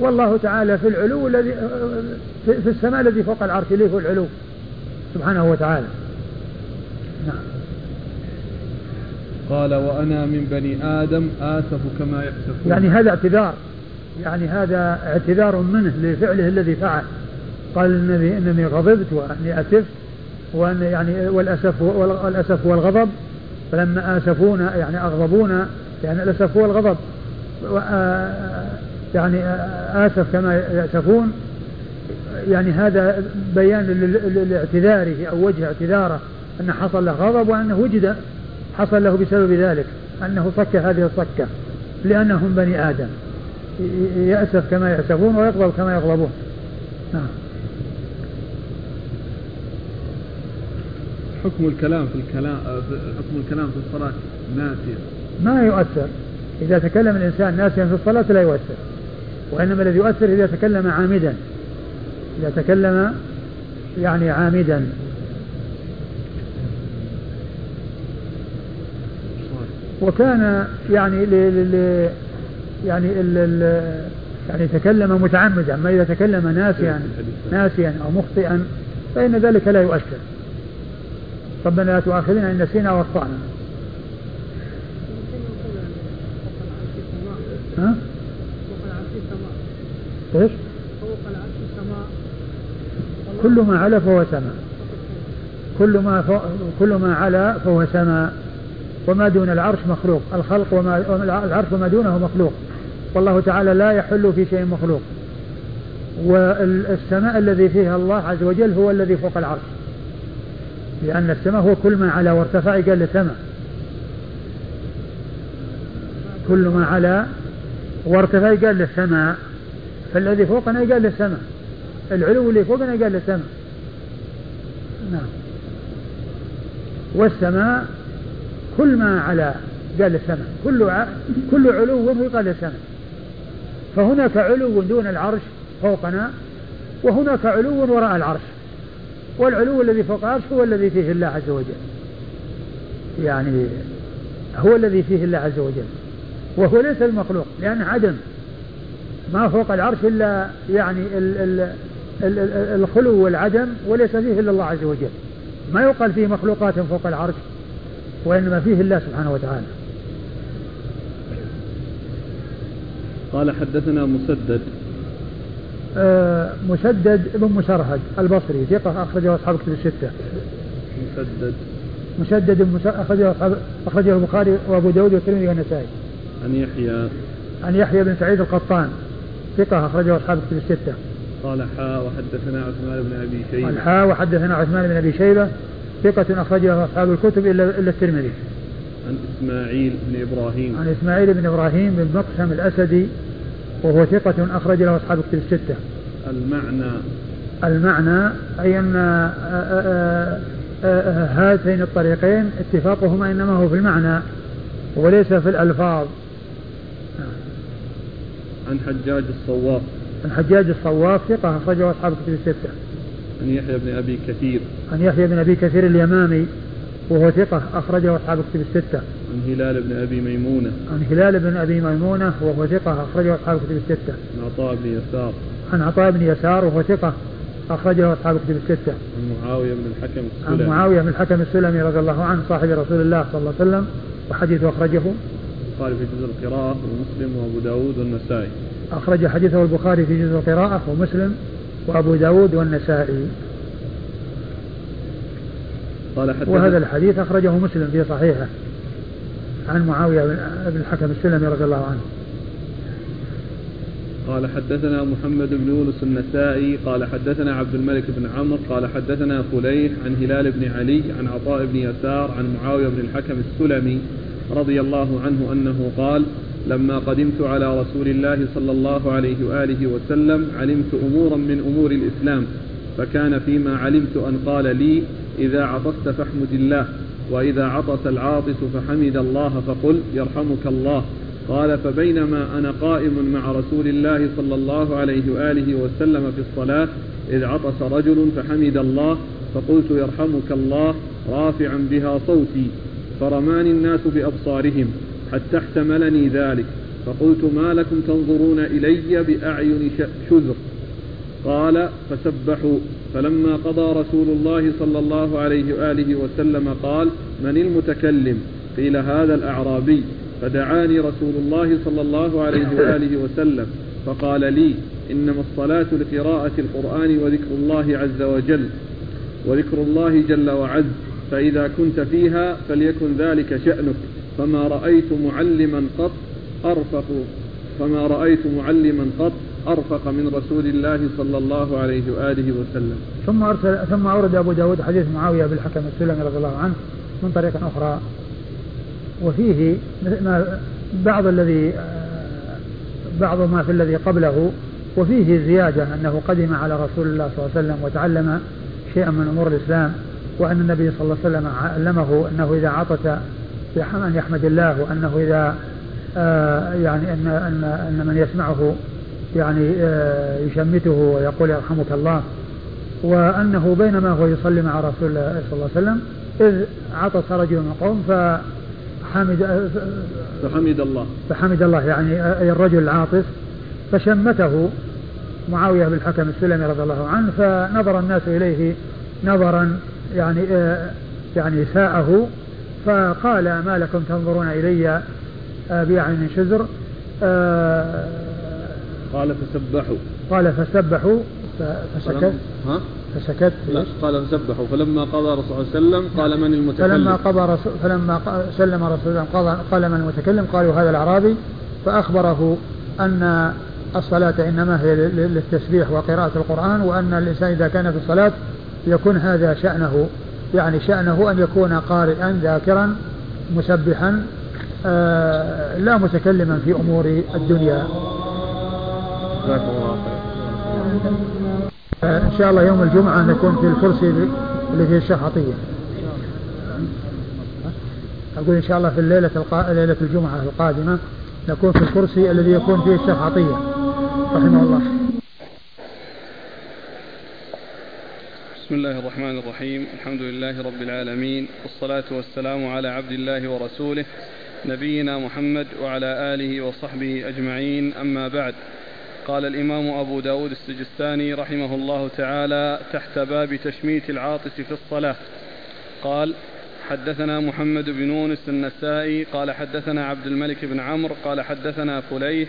والله تعالى في العلو الذي في السماء الذي فوق العرش إليه هو العلو. سبحانه وتعالى. نعم. قال وأنا من بني آدم آسف كما يأسفون يعني هذا اعتذار. يعني هذا اعتذار منه لفعله الذي فعل. قال النبي إنني غضبت وأني أسفت وان يعني والأسف والأسف هو الغضب فلما آسفونا يعني أغضبونا يعني الأسف هو الغضب يعني آسف كما ياسفون يعني هذا بيان لاعتذاره أو وجه اعتذاره ان حصل له غضب وأنه وجد حصل له بسبب ذلك أنه صك هذه الصكة لأنهم بني آدم. يأسف كما يأسفون ويغضب كما يغضبون. نعم. حكم الكلام في الكلام حكم الكلام في الصلاة ناسيا ما يؤثر. إذا تكلم الإنسان ناسيا في الصلاة لا يؤثر وإنما الذي يؤثر إذا تكلم عامدا. إذا تكلم يعني عامدا. وكان يعني يعني ال يعني تكلم متعمدا أما إذا تكلم ناسيا ناسيا أو مخطئا فإن ذلك لا يؤثر. ربنا لا تؤاخذنا إن نسينا وأخطأنا. ها؟ إيش؟ فوق العرش السماء. كل ما علا فهو سماء. كل ما فوق كل ما علا فهو سماء. وما دون العرش مخلوق. الخلق وما العرش وما دونه مخلوق. والله تعالى لا يحل في شيء مخلوق. والسماء الذي فيها الله عز وجل هو الذي فوق العرش. لأن السماء هو كل ما علا وارتفع قال لسماء كل ما علا وارتفع قال للسماء فالذي فوقنا قال للسماء العلو اللي فوقنا قال للسماء نعم. والسماء كل ما علا قال للسماء كل كل علو يقال للسماء فهناك علو دون العرش فوقنا وهناك علو وراء العرش. والعلو الذي فوق العرش هو الذي فيه الله عز وجل. يعني هو الذي فيه الله عز وجل. وهو ليس المخلوق لأنه عدم. ما فوق العرش إلا يعني ال ال ال ال الخلو والعدم وليس فيه إلا الله عز وجل. ما يقال فيه مخلوقات فوق العرش وإنما فيه الله سبحانه وتعالى. قال حدثنا مسدد. آه مسدد بن مسرهد البصري ثقة أخرجه أصحاب كتب الستة. مسدد. مسدد أخرجه أخرجه البخاري وأبو داود والترمذي والنسائي. عن يحيى. عن يحيى بن سعيد القطان. ثقة أخرجه أصحاب كتب الستة. قال حاء وحدثنا عثمان بن أبي شيبة. قال حاء وحدثنا عثمان بن أبي شيبة. ثقة أخرجه أصحاب الكتب إلا إلا الترمذي. عن إسماعيل بن إبراهيم. عن إسماعيل بن إبراهيم بن مقسم الأسدي. وهو ثقة أخرج له أصحاب الكتب الستة. المعنى. المعنى أي أن هاتين الطريقين اتفاقهما إنما هو في المعنى وليس في الألفاظ. عن حجاج الصواف. عن حجاج الصواف ثقة أخرجه أصحاب الكتب الستة. عن يحيى بن أبي كثير. عن يحيى بن أبي كثير اليمامي وهو ثقة أخرجه أصحاب الكتب الستة. عن هلال بن أبي ميمونة. عن هلال بن أبي ميمونة وهو ثقة أخرجه أصحاب الكتب الستة. عن عطاء بن يسار. عن عطاء بن يسار وهو ثقة أخرجه أصحاب الكتب الستة. عن معاوية بن الحكم السلمي. عن معاوية بن الحكم السلمي رضي الله عنه صاحب رسول الله صلى الله عليه وسلم وحديثه أخرجه البخاري في جزء القراءة ومسلم وأبو داود والنسائي. أخرج حديثه البخاري في جزء القراءة ومسلم وأبو داود والنسائي. قال حدث وهذا الحديث أخرجه مسلم في صحيحه عن معاوية بن الحكم السلمي رضي الله عنه قال حدثنا محمد بن يونس النسائي قال حدثنا عبد الملك بن عمرو قال حدثنا فليح عن هلال بن علي عن عطاء بن يسار عن معاوية بن الحكم السلمي رضي الله عنه أنه قال لما قدمت على رسول الله صلى الله عليه وآله وسلم علمت أمورا من أمور الإسلام فكان فيما علمت أن قال لي إذا عطست فاحمد الله وإذا عطس العاطس فحمد الله فقل يرحمك الله. قال فبينما أنا قائم مع رسول الله صلى الله عليه وآله وسلم في الصلاة إذ عطس رجل فحمد الله فقلت يرحمك الله رافعا بها صوتي. فرماني الناس بأبصارهم حتى احتملني ذلك. فقلت ما لكم تنظرون إلي بأعين شذر. قال فسبحوا. فلما قضى رسول الله صلى الله عليه وآله وسلم قال من المتكلم؟ قيل هذا الأعرابي. فدعاني رسول الله صلى الله عليه وآله وسلم. فقال لي إنما الصلاة لقراءة القرآن وذكر الله عز وجل وذكر الله جل وعز. فإذا كنت فيها فليكن ذلك شأنك. فما رأيت معلما قط أرفق فما رأيت معلما قط أرفق من رسول الله صلى الله عليه وآله وسلم. ثم أرسل ثم أورد أبو داود حديث معاوية بالحكم السلمي رضي الله عنه من طريق أخرى. وفيه ما بعض الذي بعض ما في الذي قبله وفيه زيادة أنه قدم على رسول الله صلى الله عليه وسلم وتعلم شيئا من أمور الإسلام. وأن النبي صلى الله عليه وسلم علمه أنه إذا عطس أن يحمد الله وأنه إذا آه يعني أن أن أن من يسمعه يعني آه يشمته ويقول يرحمك الله وأنه بينما هو يصلي مع رسول الله صلى الله عليه وسلم إذ عطس رجل من القوم فحمد فحمد الله. فحمد الله يعني أي الرجل العاطس فشمته معاوية بن الحكم السلمي رضي الله عنه فنظر الناس إليه نظرا يعني آه يعني ساءه فقال ما لكم تنظرون إلي آه بأعين شزر آه قال فسبحوا. قال فسبحوا فسكت. ها؟ فسكت. لا قال فسبحوا. فلما قضى الرسول صلى الله عليه وسلم قال من المتكلم؟ فلما قضى رسول فلما سلم رسول الله قال, قال من المتكلم؟ قالوا هذا الأعرابي. فأخبره أن الصلاة إنما هي للتسبيح وقراءة القرآن وأن الإنسان إذا كان في الصلاة يكون هذا شأنه يعني شأنه أن يكون قارئا ذاكرا مسبحا آه لا متكلما في أمور الدنيا. آه إن شاء الله يوم الجمعة نكون في الكرسي اللي فيه الشحطية أقول إن شاء الله في الليلة القا... ليلة الجمعة القادمة نكون في الكرسي الذي يكون فيه الشحطية رحمه الله. بسم الله الرحمن الرحيم. الحمد لله رب العالمين. والصلاة والسلام على عبد الله ورسوله نبينا محمد وعلى آله وصحبه أجمعين. أما بعد قال الإمام أبو داود السجستاني رحمه الله تعالى تحت باب تشميت العاطس في الصلاة. قال حدثنا محمد بن يونس النسائي قال حدثنا عبد الملك بن عمرو قال حدثنا فليح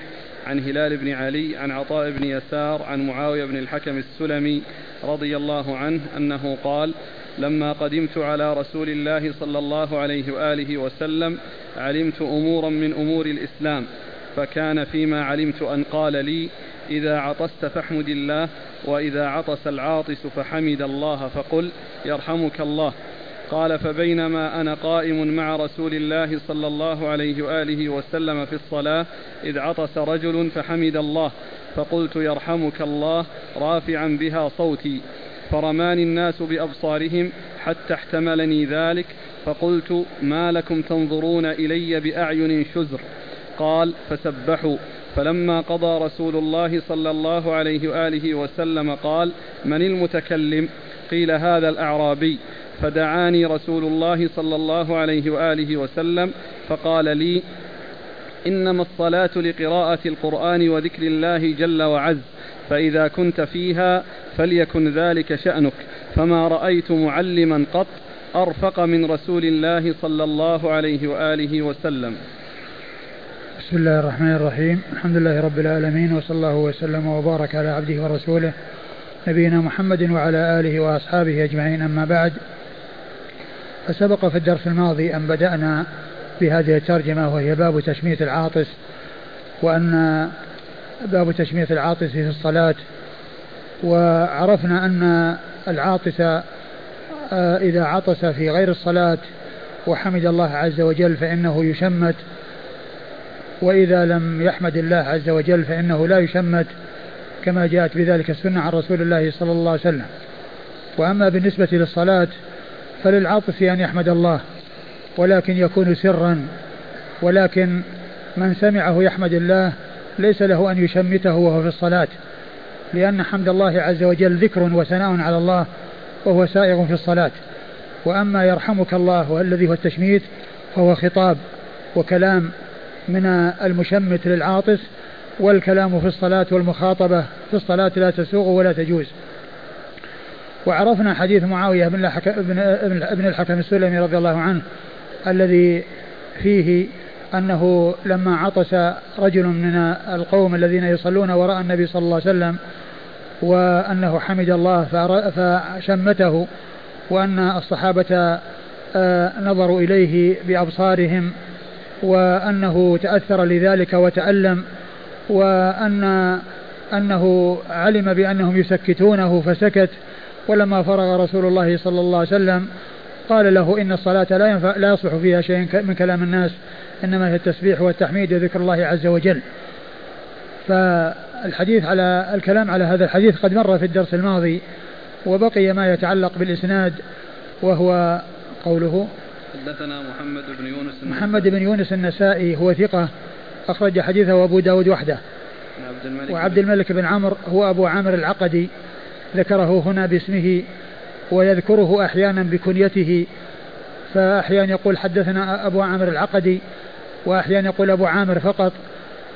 عن هلال بن علي عن عطاء بن يسار عن معاوية بن الحكم السلمي رضي الله عنه أنه قال لما قدمت على رسول الله صلى الله عليه وآله وسلم علمت أمورا من أمور الإسلام فكان فيما علمت أن قال لي إذا عطست فاحمد الله وإذا عطس العاطس فحمد الله فقل يرحمك الله. قال فبينما أنا قائم مع رسول الله صلى الله عليه وآله وسلم في الصلاة إذ عطس رجل فحمد الله فقلت يرحمك الله رافعا بها صوتي. فرماني الناس بأبصارهم حتى احتملني ذلك فقلت ما لكم تنظرون إلي بأعين شزر؟ قال فسبحوا. فلما قضى رسول الله صلى الله عليه وآله وسلم قال من المتكلم؟ قيل هذا الأعرابي. فدعاني رسول الله صلى الله عليه وآله وسلم فقال لي إنما الصلاة لقراءة القرآن وذكر الله جل وعز فإذا كنت فيها فليكن ذلك شأنك. فما رأيت معلما قط أرفق من رسول الله صلى الله عليه وآله وسلم. بسم الله الرحمن الرحيم. الحمد لله رب العالمين وصلى الله وسلم وبارك على عبده ورسوله نبينا محمد وعلى آله وأصحابه أجمعين. أما بعد فسبق في الدرس الماضي أن بدأنا بهذه الترجمة وهي باب تشميت العاطس وأن باب تشميت العاطس في الصلاة وعرفنا أن العاطس آه، إذا عطس في غير الصلاة وحمد الله عز وجل فإنه يشمت وإذا لم يحمد الله عز وجل فإنه لا يشمت كما جاءت بذلك السنة عن رسول الله صلى الله عليه وسلم. وأما بالنسبة للصلاة فللعاطف أن يحمد الله ولكن يكون سرا ولكن من سمعه يحمد الله ليس له أن يشمته وهو في الصلاة لأن حمد الله عز وجل ذكر وثناء على الله وهو سائغ في الصلاة. وأما يرحمك الله والذي هو التشميت فهو خطاب وكلام من المشمت للعاطس والكلام في الصلاة والمخاطبة في الصلاة لا تسوغ ولا تجوز. وعرفنا حديث معاوية بن, بن الحكم السلمي رضي الله عنه الذي فيه أنه لما عطس رجل من القوم الذين يصلون وراء النبي صلى الله عليه وسلم وأنه حمد الله فشمته وأن الصحابة آه، نظروا إليه بأبصارهم وأنه تأثر لذلك وتألم وأن أنه علم بأنهم يسكتونه فسكت ولما فرغ رسول الله صلى الله عليه وسلم قال له إن الصلاة لا, ينفع لا يصلح فيها شيء من كلام الناس إنما هي التسبيح والتحميد وذكر الله عز وجل. فالحديث على الكلام على هذا الحديث قد مر في الدرس الماضي وبقي ما يتعلق بالإسناد وهو قوله حدثنا محمد بن يونس محمد بن يونس النسائي هو ثقة أخرج حديثه أبو داود وحده. عبد الملك وعبد الملك بن عمرو هو أبو عامر العقدي. ذكره هنا باسمه ويذكره أحيانا بكنيته فأحيانا يقول حدثنا أبو عامر العقدي وأحيانا يقول أبو عامر فقط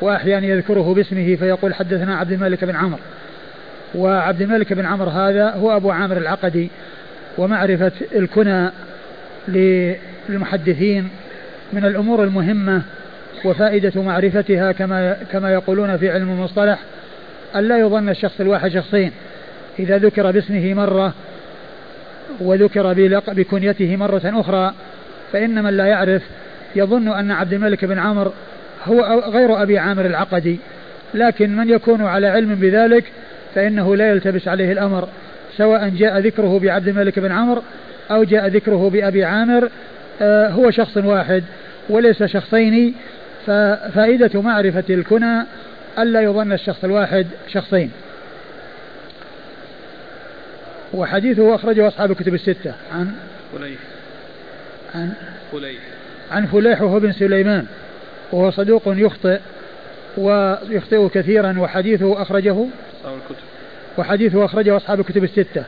وأحيانا يذكره باسمه فيقول حدثنا عبد الملك بن عمرو. وعبد الملك بن عمرو هذا هو أبو عامر العقدي ومعرفة الكنى للمحدثين من الأمور المهمة وفائدة معرفتها كما كما يقولون في علم المصطلح أن لا يظن الشخص الواحد شخصين. إذا ذكر باسمه مرة وذكر بكنيته مرة أخرى فإن من لا يعرف. يظن أن عبد الملك بن عمرو هو غير أبي عامر العقدي. لكن من يكون على علم بذلك فإنه لا يلتبس عليه الأمر سواء جاء ذكره بعبد الملك بن عمرو أو جاء ذكره بأبي عامر آه هو شخص واحد وليس شخصين. ففائدة معرفة الكنى ألا يظن الشخص الواحد شخصين. وحديثه أخرجه أصحاب الكتب الستة. عن فليح. عن فليح. عن فليح وهو بن سليمان وهو صدوق يخطئ ويخطئ كثيرا وحديثه أخرجه أصحاب الكتب. وحديثه أخرجه أصحاب الكتب الستة.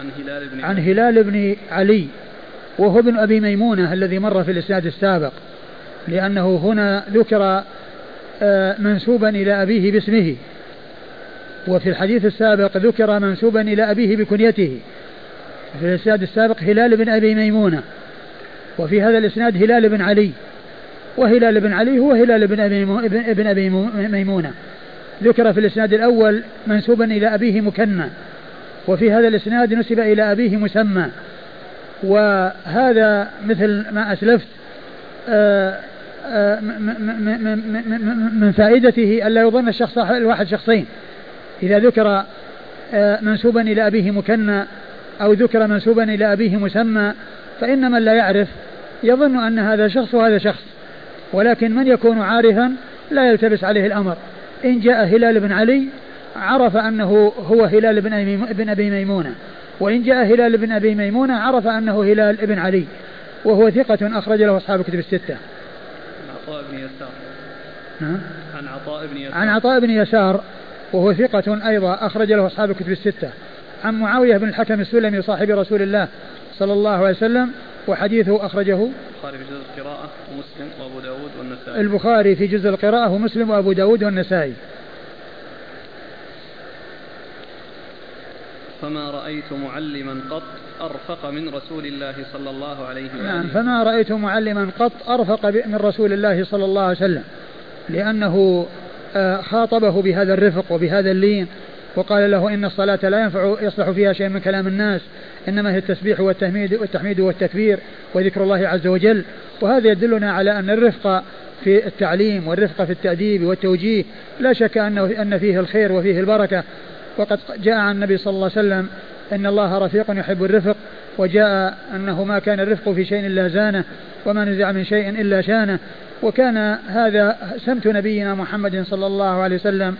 عن هلال بن عن هلال بن علي وهو ابن أبي ميمونة الذي مر في الإسناد السابق لأنه هنا ذكر آه، منسوبا إلى أبيه باسمه. وفي الحديث السابق ذكر منسوبا إلى أبيه بكنيته. في الإسناد السابق هلال بن أبي ميمونة. وفي هذا الإسناد هلال بن علي. وهلال بن علي هو هلال بن أبي, بن أبي ميمونة. ذكر في الإسناد الأول منسوبا إلى أبيه مكنى. وفي هذا الإسناد نسب إلى أبيه مسمى. وهذا مثل ما أسلفت من فائدته ألا يظن الشخص الواحد شخصين. إذا ذكر آه، منسوبا إلى أبيه مكنى أو ذكر منسوبا إلى أبيه مسمى فإن من لا يعرف. يظن أن هذا شخص وهذا شخص ولكن من يكون عارفا؟ لا يلتبس عليه الأمر. إن جاء هلال بن علي عرف أنه هو هلال بن أبي ميمونة. وإن جاء هلال بن أبي ميمونة عرف أنه هلال بن علي وهو ثقة أخرج له أصحاب كتب الستة. عن عطاء بن يسار. نعم. عن عطاء بن يسار. عن عطاء بن يسار. وهو ثقة أيضا أخرج له أصحاب الكتب الستة. عن معاوية بن الحكم السلمي صاحب رسول الله صلى الله عليه وسلم وحديثه أخرجه البخاري في جزء القراءة ومسلم وأبو داود والنسائي. البخاري في جزء القراءة ومسلم وأبو داود والنسائي. فما رأيت معلما قط أرفق من رسول الله صلى الله عليه وسلم نعم فما رأيت معلما قط أرفق من رسول الله صلى الله عليه وسلم لأنه خاطبه بهذا الرفق وبهذا اللين وقال له إن الصلاة لا ينفع يصلح فيها شيء من كلام الناس إنما هي التسبيح والتحميد والتحميد والتكبير وذكر الله عز وجل. وهذا يدلنا على أن الرفق في التعليم والرفق في التأديب والتوجيه لا شك أنه أن فيه الخير وفيه البركة. وقد جاء عن النبي صلى الله عليه وسلم إن الله رفيق يحب الرفق وجاء أنه ما كان الرفق في شيء إلا زانه وما نزع من شيء إلا شانه. وكان هذا سمت نبينا محمد صلى الله عليه وسلم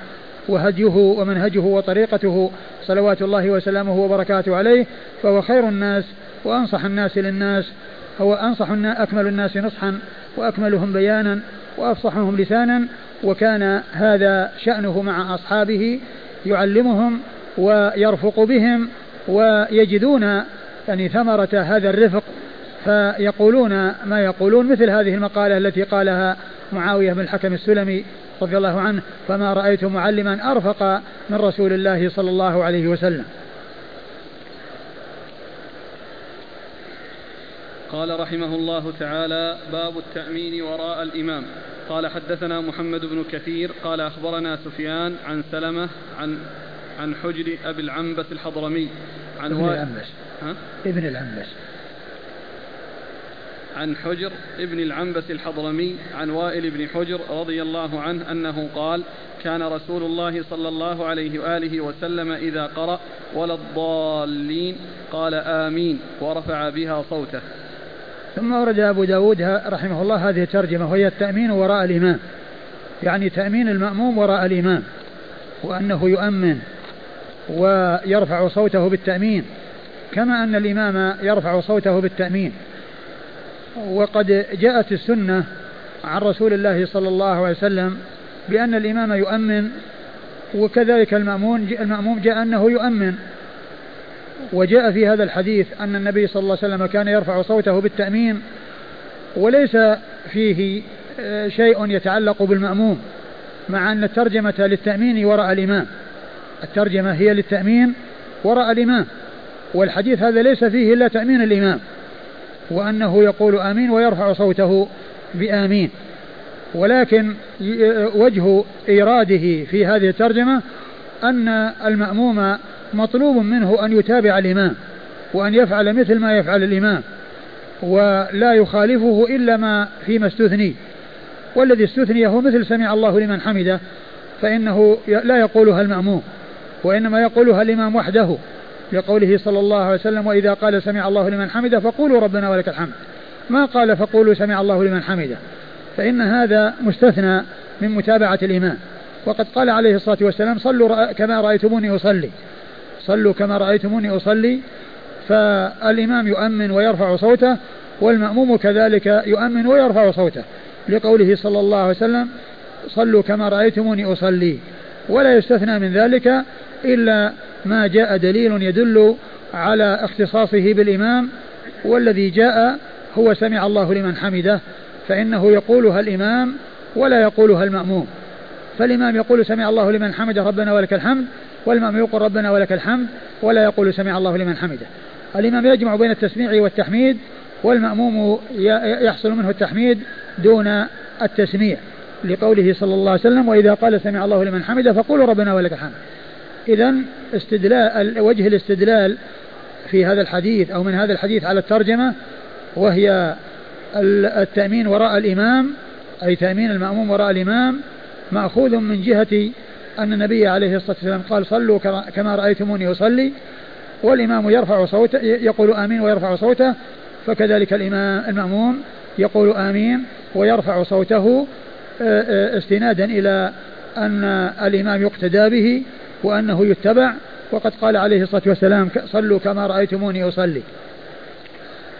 وهديه ومنهجه وطريقته صلوات الله وسلامه وبركاته عليه فهو خير الناس وأنصح الناس للناس هو أنصح أكمل الناس نصحا وأكملهم بيانا وأفصحهم لسانا وكان هذا شأنه مع أصحابه يعلمهم ويرفق بهم ويجدون يعني ثمرة هذا الرفق فيقولون ما يقولون مثل هذه المقالة التي قالها معاوية بن الحكم السلمي رضي الله عنه فما رأيت معلما أرفق من رسول الله صلى الله عليه وسلم. قال رحمه الله تعالى باب التأمين وراء الإمام. قال حدثنا محمد بن كثير قال أخبرنا سفيان عن سلمة عن عن حجر أبي العنبس الحضرمي. عن ابن العنبس؟ ابن العنبس. عن حجر ابن العنبس الحضرمي عن وائل بن حجر رضي الله عنه أنه قال كان رسول الله صلى الله عليه وآله وسلم إذا قرأ ولا الضالين قال آمين ورفع بها صوته. ثم ورد أبو داود رحمه الله هذه الترجمة وهي التأمين وراء الإمام. يعني تأمين المأموم وراء الإمام وأنه يؤمن ويرفع صوته بالتأمين كما أن الإمام يرفع صوته بالتأمين. وقد جاءت السنة عن رسول الله صلى الله عليه وسلم بأن الإمام يؤمن وكذلك المأمون المأموم جاء أنه يؤمن. وجاء في هذا الحديث أن النبي صلى الله عليه وسلم كان يرفع صوته بالتأمين وليس فيه آه، شيء يتعلق بالمأموم مع أن الترجمة للتأمين وراء الإمام. الترجمة هي للتأمين وراء الإمام والحديث هذا ليس فيه إلا تأمين الإمام. وأنه يقول آمين ويرفع صوته بآمين. ولكن وجه إيراده في هذه الترجمة أن المأموم مطلوب منه أن يتابع الإمام وأن يفعل مثل ما يفعل الإمام ولا يخالفه إلا ما فيما استثني. والذي استثني هو مثل سمع الله لمن حمده فإنه لا يقولها المأموم وإنما يقولها الإمام وحده. لقوله صلى الله عليه وسلم وإذا قال سمع الله لمن حمده فقولوا ربنا ولك الحمد. ما قال فقولوا سمع الله لمن حمده. فإن هذا مستثنى من متابعة الإمام وقد قال عليه الصلاة والسلام صلوا كما رأيتموني أصلي. صلوا كما رأيتموني أصلي. فالإمام يؤمن ويرفع صوته والمأموم كذلك يؤمن ويرفع صوته. لقوله صلى الله عليه وسلم صلوا كما رأيتموني أصلي. ولا يستثنى من ذلك إلا ما جاء دليل يدل على اختصاصه بالإمام والذي جاء هو سمع الله لمن حمده فإنه يقولها الإمام ولا يقولها المأموم فالإمام يقول سمع الله لمن حمده ربنا ولك الحمد والإمام يقول ربنا ولك الحمد ولا يقول سمع الله لمن حمده. الإمام يجمع بين التسميع والتحميد والمأموم يحصل منه التحميد دون التسميع لقوله صلى الله عليه وسلم وإذا قال سمع الله لمن حمده فقولوا ربنا ولك الحمد. إذا استدلال وجه الاستدلال في هذا الحديث أو من هذا الحديث على الترجمة وهي التأمين وراء الإمام أي تأمين المأموم وراء الإمام مأخوذ من جهة أن النبي عليه الصلاة والسلام قال صلوا كما رأيتموني أصلي والإمام يرفع صوته يقول آمين ويرفع صوته فكذلك الإمام المأموم يقول آمين ويرفع صوته استنادا إلى أن الإمام يقتدى به وأنه يتبع وقد قال عليه الصلاة والسلام صلوا كما رأيتموني أصلي.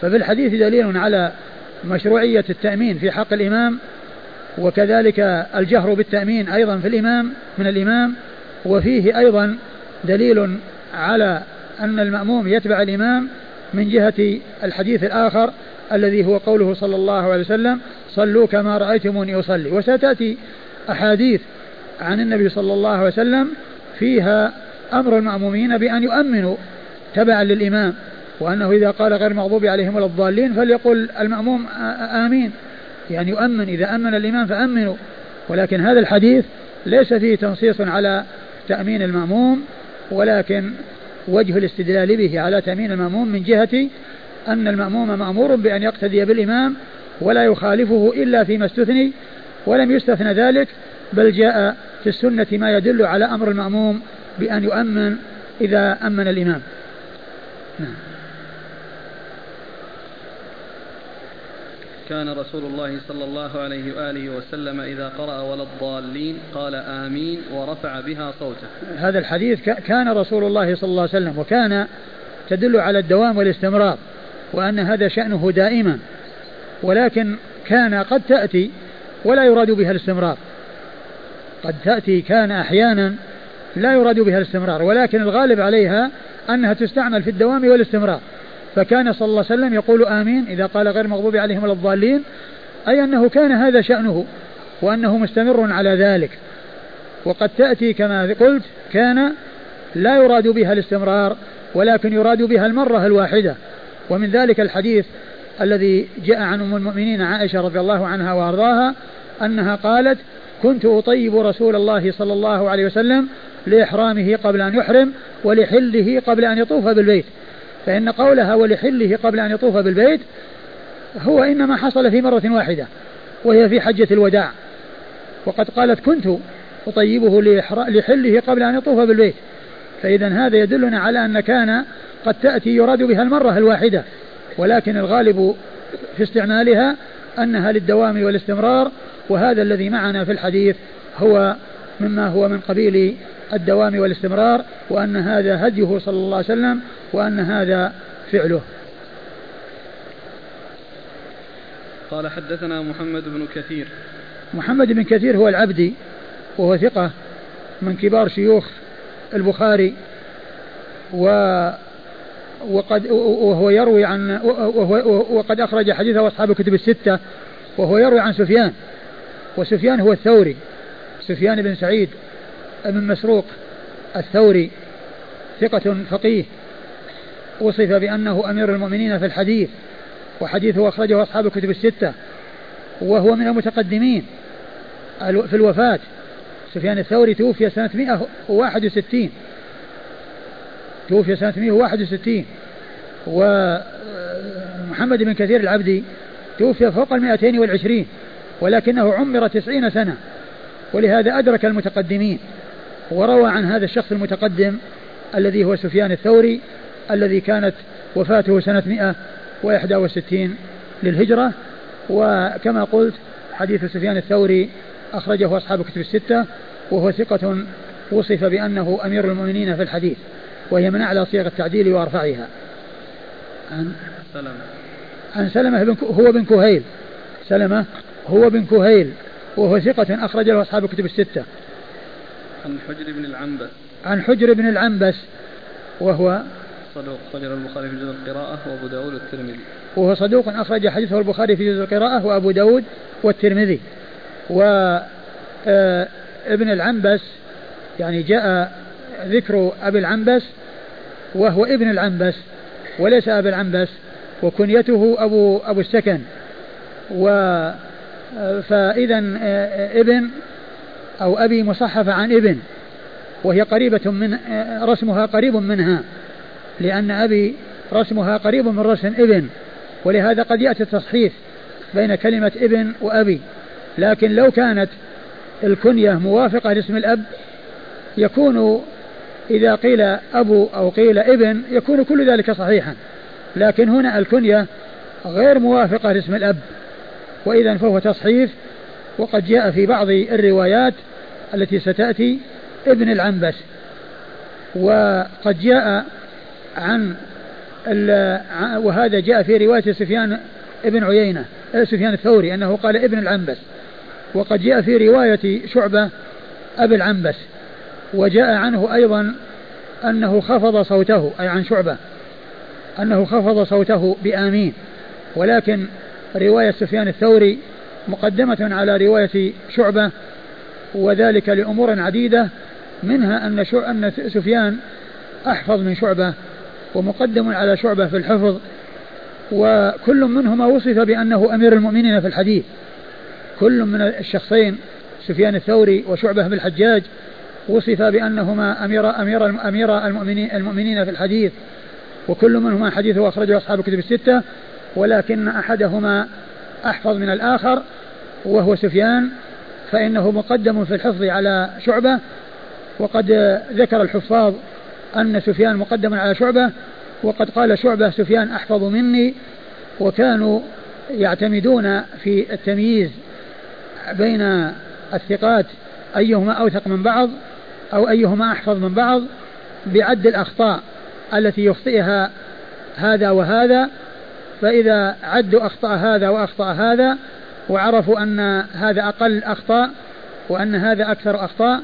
ففي الحديث دليل على مشروعية التأمين في حق الإمام وكذلك الجهر بالتأمين أيضا في الإمام من الإمام وفيه أيضا دليل على أن المأموم يتبع الإمام من جهة الحديث الآخر الذي هو قوله صلى الله عليه وسلم صلوا كما رأيتموني أصلي وستأتي أحاديث عن النبي صلى الله عليه وسلم فيها أمر المأمومين بأن يؤمنوا تبعا للإمام وأنه إذا قال غير مغضوب عليهم ولا الضالين فليقل المأموم آمين. يعني يؤمن إذا أمن الإمام فأمنوا. ولكن هذا الحديث ليس فيه تنصيص على تأمين المأموم ولكن وجه الاستدلال به على تأمين المأموم من جهة أن المأموم مأمور بأن يقتدي بالإمام ولا يخالفه إلا فيما استثني ولم يستثنى ذلك بل جاء في السنة ما يدل على أمر المأموم بأن يؤمن إذا أمن الإمام. نعم. كان رسول الله صلى الله عليه وآله وسلم إذا قرأ ولا الضالين قال آمين ورفع بها صوته. هذا الحديث كان رسول الله صلى الله عليه وسلم وكان تدل على الدوام والاستمرار وأن هذا شأنه دائما ولكن كان قد تأتي ولا يراد بها الاستمرار. قد تأتي كان أحيانا لا يراد بها الاستمرار ولكن الغالب عليها أنها تستعمل في الدوام والاستمرار. فكان صلى الله عليه وسلم يقول آمين إذا قال غير مغضوب عليهم ولا الضالين أي أنه كان هذا شأنه وأنه مستمر على ذلك. وقد تأتي كما قلت كان لا يراد بها الاستمرار ولكن يراد بها المرة الواحدة. ومن ذلك الحديث الذي جاء عن أم المؤمنين عائشة رضي الله عنها وأرضاها أنها قالت كنت أطيب رسول الله صلى الله عليه وسلم لإحرامه قبل أن يحرم ولحله قبل أن يطوف بالبيت. فإن قولها ولحله قبل أن يطوف بالبيت هو إنما حصل في مرة واحدة وهي في حجة الوداع. وقد قالت كنت أطيبه لحله قبل أن يطوف بالبيت. فإذا هذا يدلنا على أن كان قد تأتي يراد بها المرة الواحدة. ولكن الغالب في استعمالها أنها للدوام والاستمرار وهذا الذي معنا في الحديث هو مما هو من قبيل الدوام والاستمرار وأن هذا هديه صلى الله عليه وسلم وأن هذا فعله. قال حدثنا محمد بن كثير. محمد بن كثير هو العبدي وهو ثقة من كبار شيوخ البخاري و وقد وهو يروي عن وهو وقد أخرج حديثه أصحاب الكتب الستة وهو يروي عن سفيان. وسفيان هو الثوري. سفيان بن سعيد بن مسروق الثوري ثقة فقيه. وصف بأنه أمير المؤمنين في الحديث وحديثه أخرجه أصحاب الكتب الستة. وهو من المتقدمين في الوفاة. سفيان الثوري توفي سنة 161 توفي سنة 161 ومحمد بن كثير العبدي توفي فوق المائتين والعشرين. ولكنه عمر تسعين سنة. ولهذا أدرك المتقدمين وروى عن هذا الشخص المتقدم الذي هو سفيان الثوري الذي كانت وفاته سنة 161 للهجرة. وكما قلت حديث سفيان الثوري أخرجه أصحاب كتب الستة وهو ثقة وصف بأنه أمير المؤمنين في الحديث وهي من أعلى صيغ التعديل وأرفعها. عن سلمة. عن سلمة بن هو بن كهيل. سلمة. هو بن كهيل وهو ثقة أخرج له أصحاب الكتب الستة. عن حجر بن العنبس. عن حجر بن العنبس وهو صدوق أخرجه البخاري في جزء القراءة وأبو داود والترمذي. وهو صدوق أخرج حديثه البخاري في جزء القراءة وأبو داود والترمذي. و آه، ابن العنبس يعني جاء ذكر أبي العنبس وهو ابن العنبس وليس أبي العنبس وكنيته أبو أبو السكن. و فإذا آه، ابن أو أبي مصحفة عن ابن وهي قريبة من آه، رسمها قريب منها لأن أبي رسمها قريب من رسم ابن ولهذا قد يأتي التصحيف بين كلمة ابن وأبي. لكن لو كانت الكنية موافقة لاسم الأب يكون إذا قيل أبو أو قيل ابن يكون كل ذلك صحيحا. لكن هنا الكنية غير موافقة لاسم الأب. وإذا فهو تصحيف وقد جاء في بعض الروايات التي ستأتي ابن العنبس. وقد جاء عن وهذا جاء في رواية سفيان ابن عيينة سفيان الثوري أنه قال ابن العنبس. وقد جاء في رواية شعبة أبي العنبس وجاء عنه أيضا أنه خفض صوته أي عن شعبة أنه خفض صوته بآمين ولكن رواية سفيان الثوري مقدمة على رواية شعبة وذلك لأمور عديدة منها أن أن سفيان أحفظ من شعبة ومقدم على شعبة في الحفظ وكل منهما وصف بأنه أمير المؤمنين في الحديث. كل من الشخصين سفيان الثوري وشعبة بن الحجاج وصف بأنهما أمير أمير أمير المؤمنين المؤمنين في الحديث. وكل منهما حديثه أخرجه أصحاب الكتب الستة. ولكن أحدهما أحفظ من الآخر وهو سفيان فإنه مقدم في الحفظ على شعبة وقد ذكر الحفاظ أن سفيان مقدم على شعبة وقد قال شعبة سفيان أحفظ مني وكانوا يعتمدون في التمييز بين الثقات أيهما أوثق من بعض أو أيهما أحفظ من بعض بعد الأخطاء التي يخطئها هذا وهذا فإذا عدوا أخطاء هذا وأخطأ هذا وعرفوا أن هذا أقل أخطاء وأن هذا أكثر أخطاء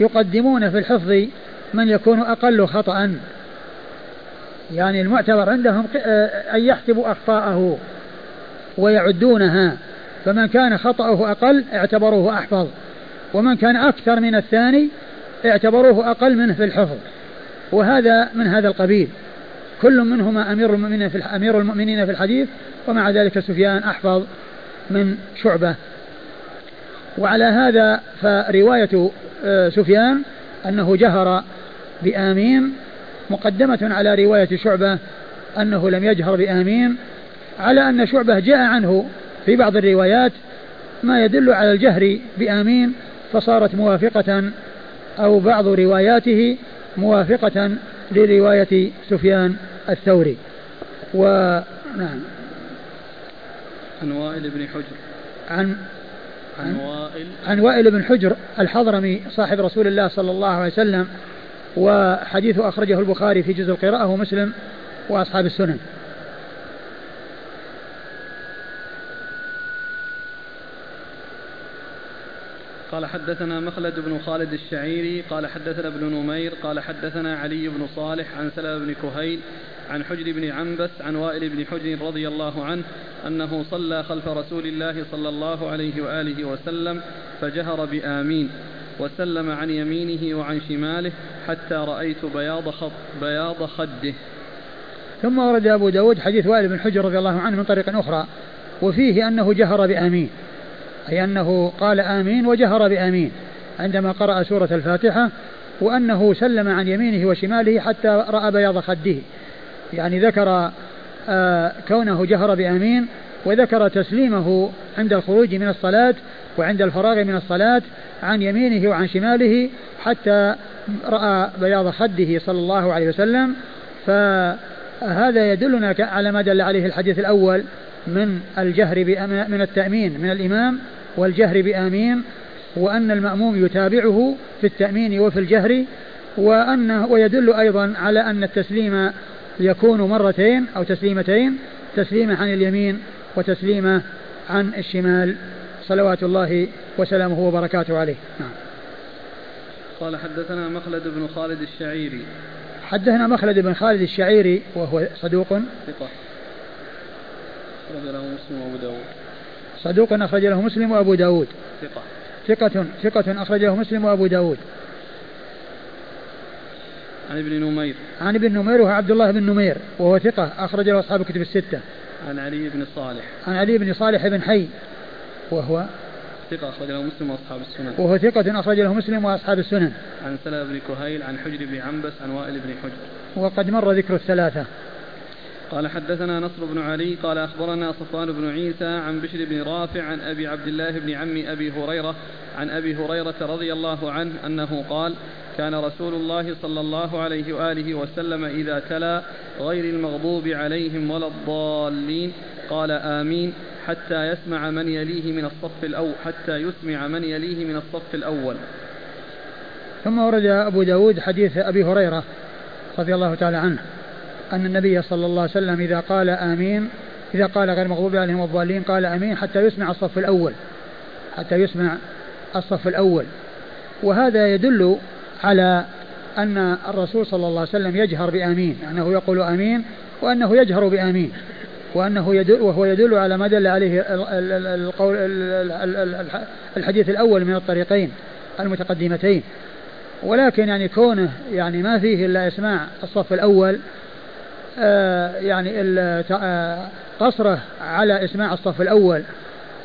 يقدمون في الحفظ من يكون أقل خطأ. يعني المعتبر عندهم أن يحسبوا أخطاءه ويعدونها. فمن كان خطأه أقل اعتبروه أحفظ ومن كان أكثر من الثاني اعتبروه أقل منه في الحفظ. وهذا من هذا القبيل. كل منهما أمير المؤمنين في أمير المؤمنين في الحديث ومع ذلك سفيان أحفظ من شعبة. وعلى هذا فرواية آه، سفيان أنه جهر بآمين مقدمة على رواية شعبة أنه لم يجهر بآمين على أن شعبة جاء عنه في بعض الروايات ما يدل على الجهر بآمين فصارت موافقة أو بعض رواياته موافقة لرواية سفيان الثوري. ونعم عن وائل بن حجر. عن عن وائل. عن وائل بن حجر الحضرمي صاحب رسول الله صلى الله عليه وسلم وحديثه أخرجه البخاري في جزء القراءة ومسلم وأصحاب السنن. قال حدثنا مخلد بن خالد الشعيري قال حدثنا ابن نمير قال حدثنا علي بن صالح عن سلمة بن كهيل عن حجر بن عنبس عن وائل بن حجر رضي الله عنه أنه صلى خلف رسول الله صلى الله عليه وآله وسلم فجهر بآمين وسلم عن يمينه وعن شماله حتى رأيت بياض خط بياض خده. ثم ورد أبو داود حديث وائل بن حجر رضي الله عنه من طريق أخرى وفيه أنه جهر بآمين. أي أنه قال آمين وجهر بآمين عندما قرأ سورة الفاتحة وأنه سلم عن يمينه وشماله حتى رأى بياض خده. يعني ذكر آه كونه جهر بآمين وذكر تسليمه عند الخروج من الصلاة وعند الفراغ من الصلاة عن يمينه وعن شماله حتى رأى بياض خده صلى الله عليه وسلم. فهذا يدلنا على ما دل عليه الحديث الأول من الجهر من التأمين من الإمام والجهر بآمين وأن المأموم يتابعه في التأمين وفي الجهر وأنه ويدل أيضا على أن التسليم يكون مرتين أو تسليمتين تسليمة عن اليمين وتسليمة عن الشمال. صلوات الله وسلامه وبركاته عليه. نعم. قال حدثنا مخلد بن خالد الشعيري. حدثنا مخلد بن خالد الشعيري وهو صدوق. ثقة. أخرج له مسلم وأبو داود. صدوق أخرج له مسلم وأبو داود. ثقة. ثقة ثقة أخرج له مسلم وأبو داود. عن ابن نمير. عن ابن نمير وهو عبد الله بن نمير وهو ثقة أخرج له أصحاب الكتب الستة. عن علي بن صالح. عن علي بن صالح بن حي وهو ثقة أخرج له مسلم وأصحاب السنن. وهو ثقة أخرج له مسلم وأصحاب السنن. عن سلمة بن كهيل عن حجر بن عنبس عن وائل بن حجر. وقد مر ذكر الثلاثة. قال حدثنا نصر بن علي قال أخبرنا صفوان بن عيسى عن بشر بن رافع عن أبي عبد الله بن عم أبي هريرة عن أبي هريرة رضي الله عنه أنه قال كان رسول الله صلى الله عليه وآله وسلم إذا تلا غير المغضوب عليهم ولا الضالين. قال آمين حتى يسمع من يليه من الصف الأول حتى يسمع من يليه من الصف الأول. ثم ورد أبو داود حديث أبي هريرة رضي الله تعالى عنه. أن النبي صلى الله عليه وسلم إذا قال آمين إذا قال غير مغضوب عليهم الضالين قال آمين حتى يسمع الصف الأول. حتى يسمع الصف الأول. وهذا يدل على أن الرسول صلى الله عليه وسلم يجهر بآمين أنه يقول آمين وأنه يجهر بآمين وأنه يدل وهو يدل على ما دل عليه القول الحديث الأول من الطريقين المتقدمتين. ولكن يعني كونه يعني ما فيه إلا إسماع الصف الأول يعني آه، قصره على إسماع الصف الأول.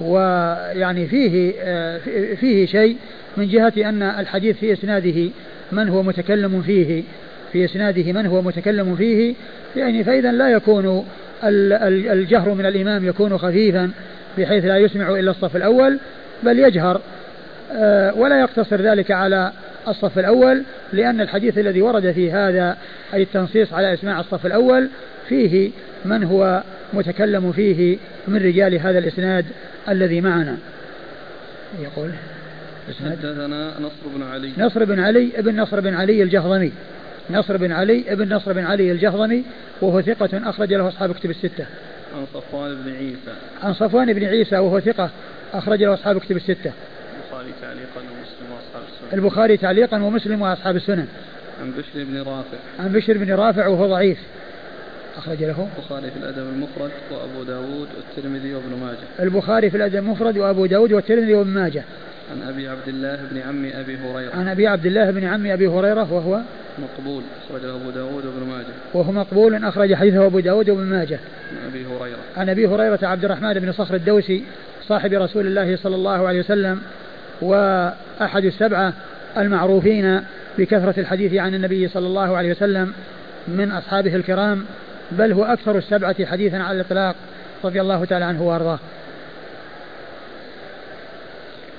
ويعني فيه آه، فيه شيء من جهة أن الحديث في إسناده من هو متكلم فيه. في إسناده من هو متكلم فيه. يعني فإذا لا يكون الجهر من الإمام يكون خفيفا بحيث لا يسمع إلا الصف الأول بل يجهر. ولا يقتصر ذلك على الصف الأول لأن الحديث الذي ورد في هذا أي التنصيص على إسماع الصف الأول فيه من هو متكلم فيه من رجال هذا الإسناد الذي معنا. يقول حدثنا نصر بن علي. نصر بن علي ابن نصر بن علي الجهضمي. نصر بن علي ابن نصر بن علي الجهضمي وهو ثقة أخرج له أصحاب كتب الستة. عن صفوان بن عيسى. عن صفوان بن عيسى وهو ثقة أخرج له أصحاب كتب الستة. البخاري تعليقا ومسلم وأصحاب السنن البخاري تعليقا ومسلم وأصحاب السنن عن بشر بن رافع. عن بشر بن رافع وهو ضعيف. أخرج له. البخاري في الأدب المفرد وأبو داود والترمذي وابن ماجه. البخاري في الأدب المفرد وأبو داود والترمذي وابن ماجه. عن أبي عبد الله بن عم أبي هريرة. عن أبي عبد الله بن عم أبي هريرة وهو مقبول. أخرجه أبو داود وابن ماجه. وهو مقبول. أخرج حديثه أبو داود وابن ماجه. عن أبي هريرة. عن أبي هريرة عبد الرحمن بن صخر الدوسي صاحب رسول الله صلى الله عليه وسلم وأحد السبعة المعروفين بكثرة الحديث عن النبي صلى الله عليه وسلم من أصحابه الكرام بل هو أكثر السبعة حديثا على الإطلاق رضي الله تعالى عنه وأرضاه.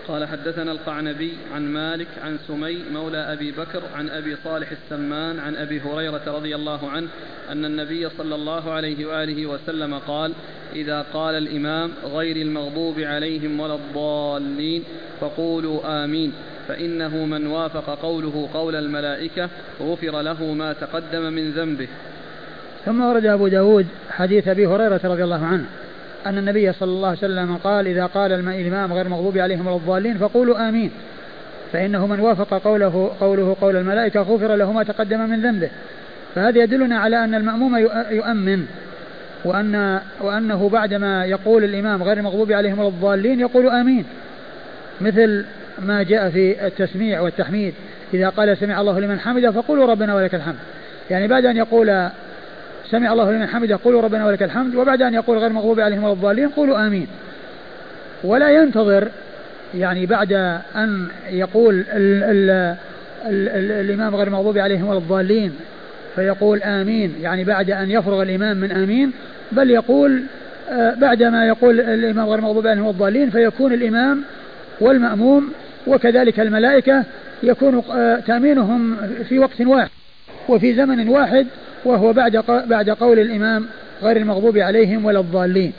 قال حدثنا القعنبي عن مالك عن سمي مولى أبي بكر عن أبي صالح السمان عن أبي هريرة رضي الله عنه أن النبي صلى الله عليه وآله وسلم قال إذا قال الإمام غير المغضوب عليهم ولا الضالين فقولوا آمين فإنه من وافق قوله قول الملائكة غفر له ما تقدم من ذنبه. ثم ورد أبو داود حديث أبي هريرة رضي الله عنه. أن النبي صلى الله عليه وسلم قال إذا قال الإمام غير المغضوب عليهم ولا الضالين فقولوا آمين. فإنه من وافق قوله قوله قول الملائكة غفر له ما تقدم من ذنبه. فهذا يدلنا على أن المأموم يؤمن وأن وأنه بعدما يقول الإمام غير المغضوب عليهم ولا الضالين يقول آمين. مثل ما جاء في التسميع والتحميد إذا قال سمع الله لمن حمده فقولوا ربنا ولك الحمد. يعني بعد أن يقول سمع الله لمن حمده قولوا ربنا ولك الحمد وبعد أن يقول غير المغضوب عليهم ولا الضالين قولوا آمين. ولا ينتظر يعني بعد أن يقول ال ال ال ال الإمام غير المغضوب عليهم ولا الضالين فيقول آمين يعني بعد أن يفرغ الإمام من آمين بل يقول آه، بعد ما يقول الإمام غير المغضوب عليهم ولا الضالين فيكون الإمام والمأموم وكذلك الملائكة يكون آه، تأمينهم في وقت واحد. وفي زمن واحد وهو بعد بعد قول الإمام غير المغضوب عليهم ولا الضالين.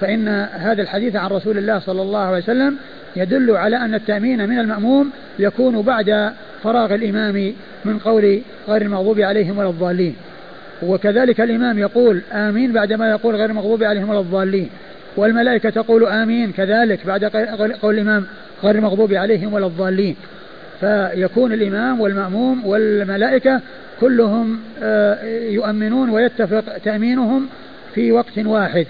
فإن هذا الحديث عن رسول الله صلى الله عليه وسلم يدل على أن التأمين من المأموم يكون بعد فراغ الإمام من قول غير المغضوب عليهم ولا الضالين. وكذلك الإمام يقول آمين بعدما يقول غير المغضوب عليهم ولا الضالين. والملائكة تقول آمين كذلك بعد قول الإمام غير المغضوب عليهم ولا الضالين. فيكون الإمام والمأموم والملائكة كلهم آه، يؤمنون ويتفق تأمينهم في وقت واحد.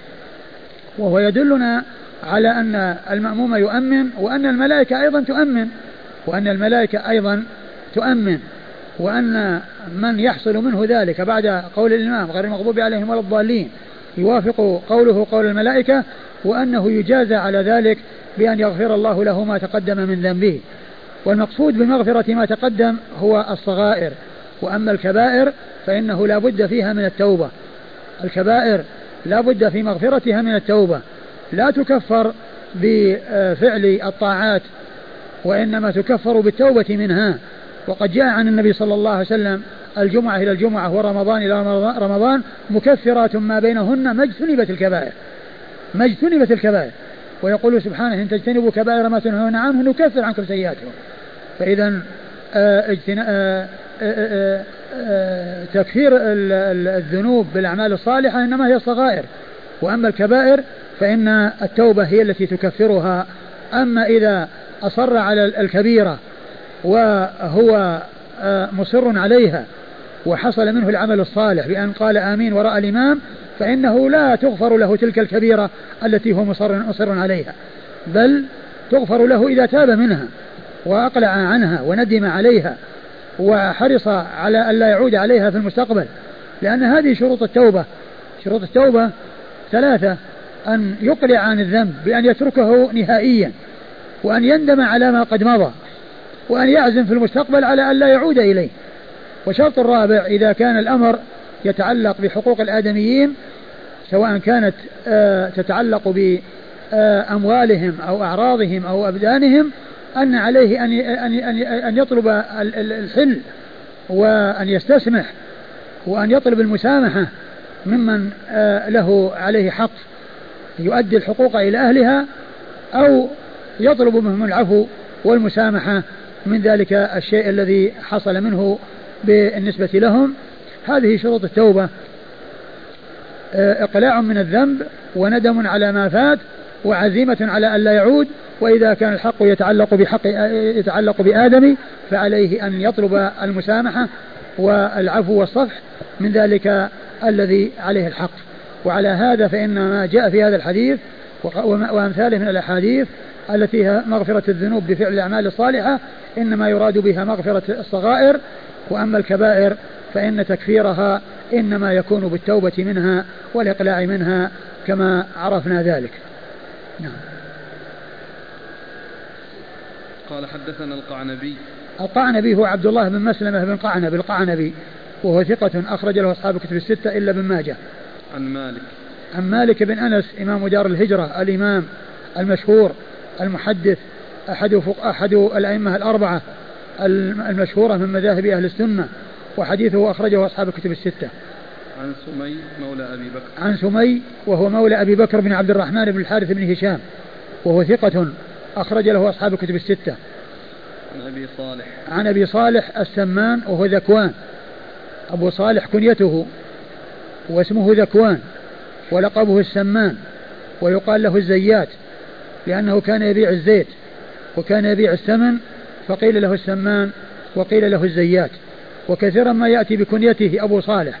وهو يدلنا على أن المأموم يؤمن وأن الملائكة أيضا تؤمن وأن الملائكة أيضا تؤمن وأن من يحصل منه ذلك بعد قول الإمام غير المغضوب عليهم ولا الضالين يوافق قوله قول الملائكة وأنه يجازى على ذلك بأن يغفر الله له ما تقدم من ذنبه. والمقصود بمغفرة ما تقدم هو الصغائر وأما الكبائر فإنه لا بد فيها من التوبة. الكبائر لا بد في مغفرتها من التوبة. لا تكفر بفعل الطاعات وإنما تكفر بالتوبة منها. وقد جاء عن النبي صلى الله عليه وسلم الجمعة إلى الجمعة ورمضان إلى رمضان مكفرات ما بينهن ما اجتنبت الكبائر. ما اجتنبت الكبائر. ويقول سبحانه إن تجتنبوا كبائر ما تنهون عنه نكفر عنكم سيئاتكم. فإذا آه، آه، آه، تكفير الذنوب بالأعمال الصالحة إنما هي الصغائر وأما الكبائر فإن التوبة هي التي تكفرها. أما إذا أصر على الكبيرة وهو مصر عليها وحصل منه العمل الصالح بأن قال آمين وراء الإمام فإنه لا تغفر له تلك الكبيرة التي هو مصر, مصر عليها بل تغفر له إذا تاب منها وأقلع عنها وندم عليها وحرص على ألا يعود عليها في المستقبل. لأن هذه شروط التوبة شروط التوبة ثلاثة أن يقلع عن الذنب بأن يتركه نهائيا وأن يندم على ما قد مضى وأن يعزم في المستقبل على ألا يعود إليه. وشرط الرابع إذا كان الأمر يتعلق بحقوق الآدميين سواء كانت آه، تتعلق بأموالهم أو أعراضهم أو أبدانهم أن عليه أن أن أن يطلب الحل وأن يستسمح وأن يطلب المسامحة ممن آه، له عليه حق يؤدي الحقوق إلى أهلها أو يطلب منهم العفو والمسامحة من ذلك الشيء الذي حصل منه بالنسبة لهم. هذه شروط التوبة. آه، إقلاع من الذنب وندم على ما فات وعزيمة على ألا يعود وإذا كان الحق يتعلق بحق يتعلق بآدم فعليه أن يطلب المسامحة والعفو والصفح من ذلك الذي عليه الحق. وعلى هذا فإن ما جاء في هذا الحديث وأمثاله من الأحاديث التي هي مغفرة الذنوب بفعل الأعمال الصالحة إنما يراد بها مغفرة الصغائر وأما الكبائر فإن تكفيرها إنما يكون بالتوبة منها والإقلاع منها كما عرفنا ذلك. نعم. قال حدثنا القعنبي. القعنبي هو عبد الله بن مسلمة بن قعنب القعنبي. وهو ثقة أخرج له أصحاب الكتب الستة إلا بن ماجه. عن مالك. عن مالك بن أنس إمام دار الهجرة الإمام المشهور المحدث أحد فق أحد الأئمة الأربعة المشهورة من مذاهب أهل السنة. وحديثه أخرجه أصحاب الكتب الستة. عن سمي مولى أبي بكر. عن سمي وهو مولى أبي بكر بن عبد الرحمن بن الحارث بن هشام وهو ثقة أخرج له أصحاب الكتب الستة. عن أبي صالح. عن أبي صالح السمان وهو ذكوان. أبو صالح كنيته واسمه ذكوان ولقبه السمان ويقال له الزيات لأنه كان يبيع الزيت وكان يبيع السمن فقيل له السمان وقيل له الزيات. وكثيرا ما يأتي بكنيته أبو صالح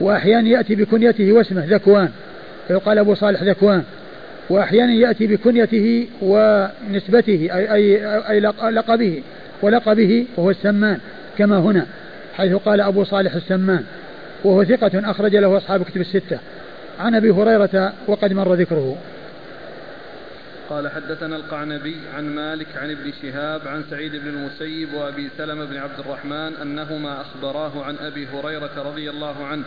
وأحيانا يأتي بكنيته واسمه ذكوان فيقال أبو صالح ذكوان وأحيانا يأتي بكنيته ونسبته أي, أي, أي لقبه ولقبه وهو السمان كما هنا حيث قال أبو صالح السمان وهو ثقة أخرج له أصحاب كتب الستة. عن أبي هريرة وقد مر ذكره. قال حدثنا القعنبي عن مالك عن ابن شهاب عن سعيد بن المسيب وأبي سلمة بن عبد الرحمن أنهما أخبراه عن أبي هريرة رضي الله عنه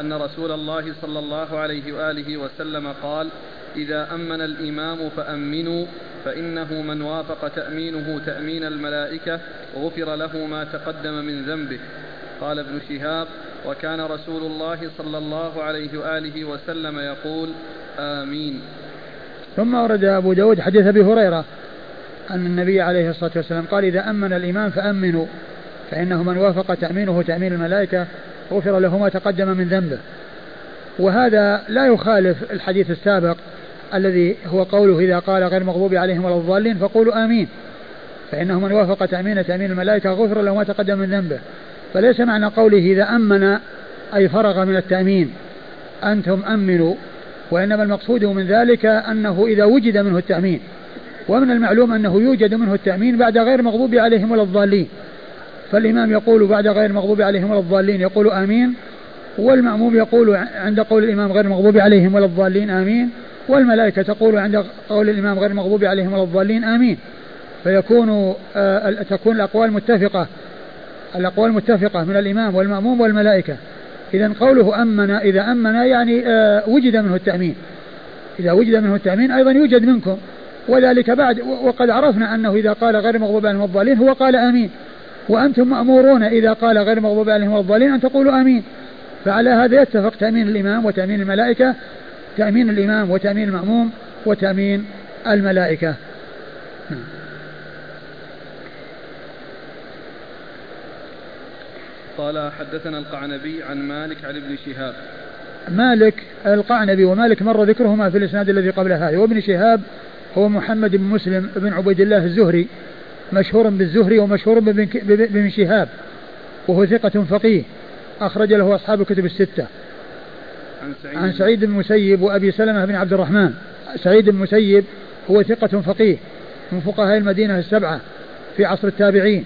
أن رسول الله صلى الله عليه وآله وسلم قال إذا أمن الإمام فأمنوا فإنه من وافق تأمينه تأمين الملائكة غفر له ما تقدم من ذنبه. قال ابن شهاب وكان رسول الله صلى الله عليه وآله وسلم يقول آمين. ثم ورد أبو داود حديث أبي هريرة أن النبي عليه الصلاة والسلام قال إذا أمن الإمام فأمنوا فإنه من وافق تأمينه تأمين الملائكة غفر له ما تقدم من ذنبه. وهذا لا يخالف الحديث السابق الذي هو قوله إذا قال غير مغضوب عليهم ولا الضالين فقولوا آمين. فإنه من وافق تأمين تأمين الملائكة غفر له ما تقدم من ذنبه. فليس معنى قوله إذا أمن أي فرغ من التأمين أنتم أمنوا وإنما المقصود من ذلك أنه إذا وجد منه التأمين ومن المعلوم أنه يوجد منه التأمين بعد غير مغضوب عليهم ولا الضالين. فالإمام يقول بعد غير المغضوب عليهم ولا الضالين يقول آمين والمأموم يقول عند قول الإمام غير المغضوب عليهم ولا الضالين آمين. والملائكة تقول عند قول الإمام غير المغضوب عليهم ولا الضالين آمين. فيكون آه تكون الأقوال متفقة الأقوال متفقة من الإمام والمأموم والملائكة. إذا قوله أمن إذا أمن يعني آه وجد منه التأمين. إذا وجد منه التأمين أيضا يوجد منكم. وذلك بعد وقد عرفنا أنه إذا قال غير مغضوب عليهم الضالين هو قال آمين. وأنتم مأمورون إذا قال غير مغضوب عليهم الضالين أن تقولوا آمين. فعلى هذا يتفق تأمين الإمام وتأمين الملائكة تأمين الإمام وتأمين المأموم وتأمين الملائكة. قال حدثنا القعنبي عن مالك عن ابن شهاب. مالك القعنبي ومالك مر ذكرهما في الإسناد الذي قبل هذا. وابن شهاب هو محمد بن مسلم بن عبيد الله الزهري مشهور بالزهري ومشهور بابن شهاب وهو ثقة فقيه. أخرج له أصحاب الكتب الستة. عن سعيد, عن سعيد بن المسيب وأبي سلمة بن عبد الرحمن. سعيد بن المسيب هو ثقة فقيه من فقهاء المدينة السبعة في عصر التابعين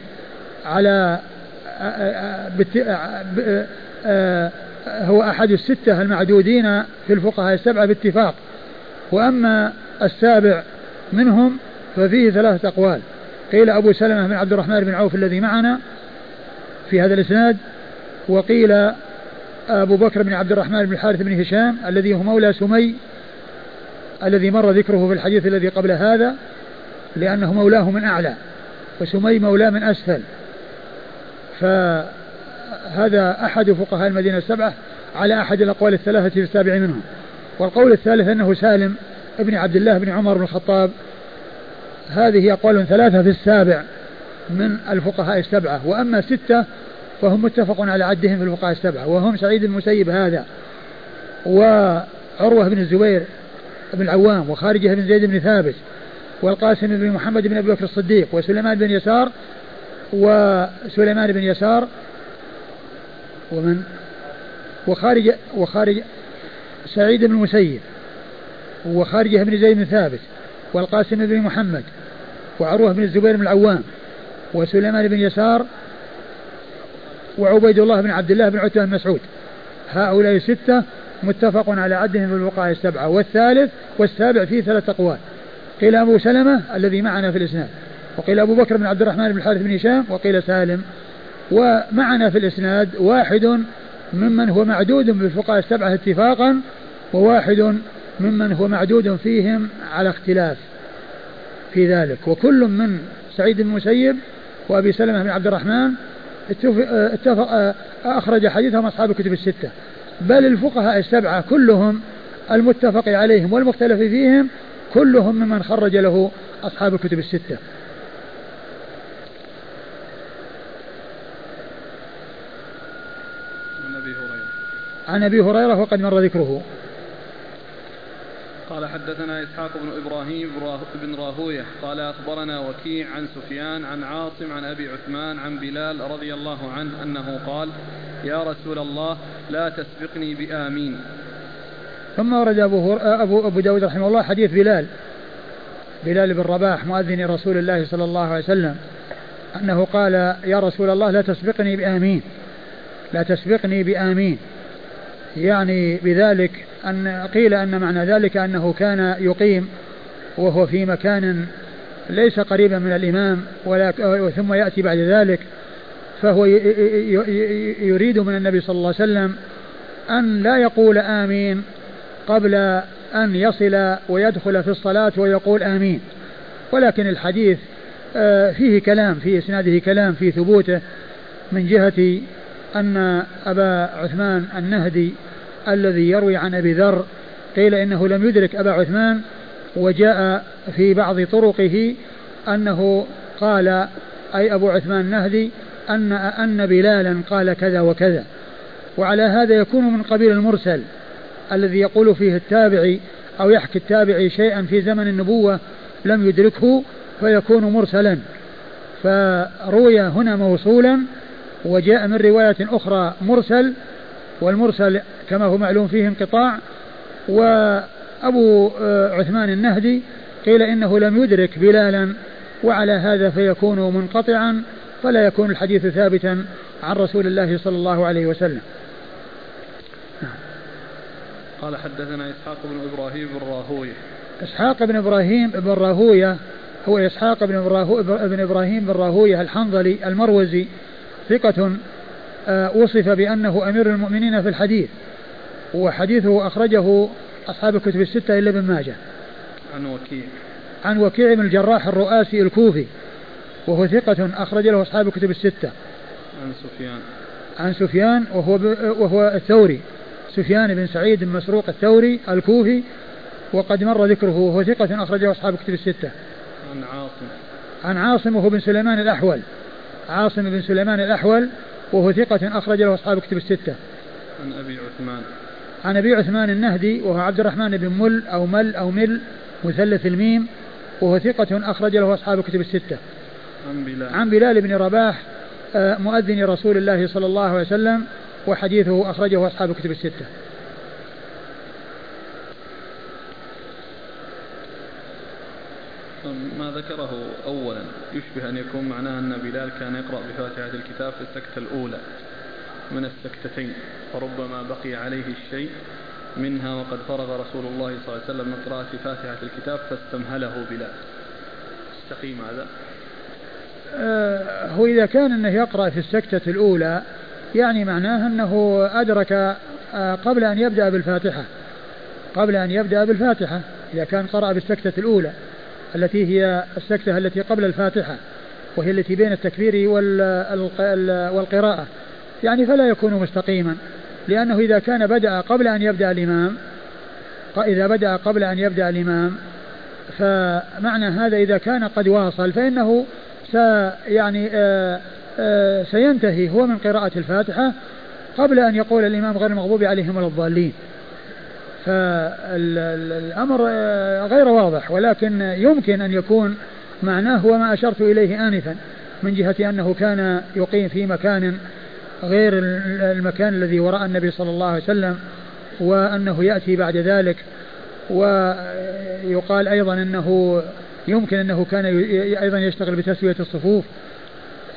على هو أحد الستة المعدودين في الفقهاء السبعة باتفاق. وأما السابع منهم ففيه ثلاثة أقوال. قيل أبو سلمة بن عبد الرحمن بن عوف الذي معنا في هذا الإسناد وقيل أبو بكر بن عبد الرحمن بن الحارث بن هشام الذي هو مولى سمي الذي مر ذكره في الحديث الذي قبل هذا لأنه مولاه من أعلى وسمي مولاه من أسفل. فهذا أحد فقهاء المدينة السبعة على أحد الأقوال الثلاثة في السابع منهم. والقول الثالث أنه سالم ابن عبد الله بن عمر بن الخطاب. هذه أقوال ثلاثة في السابع من الفقهاء السبعة. وأما ستة فهم متفق على عدهم في الفقهاء السبعة. وهم سعيد المسيب هذا وعروة بن الزبير بن العوام وخارجة بن زيد بن ثابت والقاسم بن محمد بن أبي بكر الصديق وسليمان بن يسار وسليمان بن يسار ومن؟ وخارج وخارج سعيد بن المسيب وخارجه بن زيد بن ثابت والقاسم بن محمد وعروة بن الزبير بن العوام وسليمان بن يسار وعبيد الله بن عبد الله بن عتبة بن مسعود. هؤلاء ستة متفق على عدهم في الوقاية السبعة والثالث والسابع فيه ثلاثة أقوال. قيل أبو سلمة الذي معنا في الإسناد. وقيل أبو بكر بن عبد الرحمن بن الحارث بن هشام وقيل سالم. ومعنا في الإسناد واحد ممن هو معدود بالفقهاء السبعة اتفاقا وواحد ممن هو معدود فيهم على اختلاف في ذلك. وكل من سعيد بن المسيب وأبي سلمة بن عبد الرحمن اتفق أخرج حديثهم أصحاب الكتب الستة. بل الفقهاء السبعة كلهم المتفق عليهم والمختلف فيهم كلهم ممن خرج له أصحاب الكتب الستة عن ابي هريره عن أبي هريرة وقد مر ذكره. قال حدثنا إسحاق بن إبراهيم بن راهوية. قال أخبرنا وكيع عن سفيان عن عاصم عن أبي عثمان عن بلال رضي الله عنه أنه قال يا رسول الله لا تسبقني بآمين. ثم ورد أبو ابو أبو داود رحمه الله حديث بلال. بلال بن رباح مؤذن رسول الله صلى الله عليه وسلم أنه قال يا رسول الله لا تسبقني بآمين. لا تسبقني بآمين. يعني بذلك أن قيل أن معنى ذلك أنه كان يقيم وهو في مكان ليس قريبا من الإمام ثم يأتي بعد ذلك فهو يريد من النبي صلى الله عليه وسلم أن لا يقول آمين قبل أن يصل ويدخل في الصلاة ويقول آمين. ولكن الحديث آه، فيه كلام في إسناده كلام في ثبوته من جهة أن أبا عثمان النهدي الذي يروي عن أبي ذر قيل إنه لم يدرك أبا عثمان وجاء في بعض طرقه أنه قال أي أبو عثمان النهدي أن أن بلالا قال كذا وكذا. وعلى هذا يكون من قبيل المرسل الذي يقول فيه التابعي أو يحكي التابعي شيئا في زمن النبوة لم يدركه فيكون مرسلا. فروي هنا موصولا وجاء من رواية أخرى مرسل والمرسل كما هو معلوم فيه انقطاع وأبو آه، عثمان النهدي قيل إنه لم يدرك بلالا وعلى هذا فيكون منقطعا فلا يكون الحديث ثابتا عن رسول الله صلى الله عليه وسلم. قال حدثنا إسحاق بن إبراهيم بن راهوية. إسحاق بن إبراهيم بن راهوية هو إسحاق بن, بن إبراهيم بن راهوية الحنظلي المروزي ثقة آه، وصف بأنه أمير المؤمنين في الحديث وحديثه أخرجه أصحاب الكتب الستة إلا ابن ماجه. عن وكيع. عن وكيع بن الجراح الرؤاسي الكوفي وهو ثقة أخرج له أصحاب الكتب الستة. عن سفيان. عن سفيان وهو وهو الثوري. سفيان بن سعيد بن مسروق الثوري الكوفي وقد مر ذكره وهو ثقة أخرجه أصحاب الكتب الستة. عن عاصم. عن عاصم وهو بن سليمان الأحول. عاصم بن سليمان الأحول وهو ثقة أخرج له أصحاب كتب الستة. عن أبي عثمان. عن أبي عثمان النهدي وهو عبد الرحمن بن مل أو مل أو مل مثلث الميم وهو ثقة أخرج له أصحاب كتب الستة. عن بلال. عن بلال بن رباح آه، مؤذن رسول الله صلى الله عليه وسلم وحديثه أخرجه أصحاب كتب الستة. ما ذكره أولا يشبه أن يكون معناه أن بلال كان يقرأ بفاتحة الكتاب في السكتة الأولى من السكتتين فربما بقي عليه الشيء منها وقد فرغ رسول الله صلى الله عليه وسلم من قراءة فاتحة الكتاب فاستمهله بلال. استقيم هذا؟ آه هو إذا كان أنه يقرأ في السكتة الأولى يعني معناه أنه أدرك آه قبل أن يبدأ بالفاتحة قبل أن يبدأ بالفاتحة إذا كان قرأ بالسكتة الأولى. التي هي السكتة التي قبل الفاتحة وهي التي بين التكبير والقراءة. يعني فلا يكون مستقيما لأنه إذا كان بدأ قبل أن يبدأ الإمام إذا بدأ قبل أن يبدأ الإمام فمعنى هذا إذا كان قد واصل فإنه يعني آه، آه، سينتهي هو من قراءة الفاتحة قبل أن يقول الإمام غير المغضوب عليهم ولا الضالين. فالأمر غير واضح ولكن يمكن أن يكون معناه هو ما أشرت إليه آنفا من جهة أنه كان يقيم في مكان غير المكان الذي وراء النبي صلى الله عليه وسلم وأنه يأتي بعد ذلك ويقال أيضا أنه يمكن أنه كان أيضا يشتغل بتسوية الصفوف.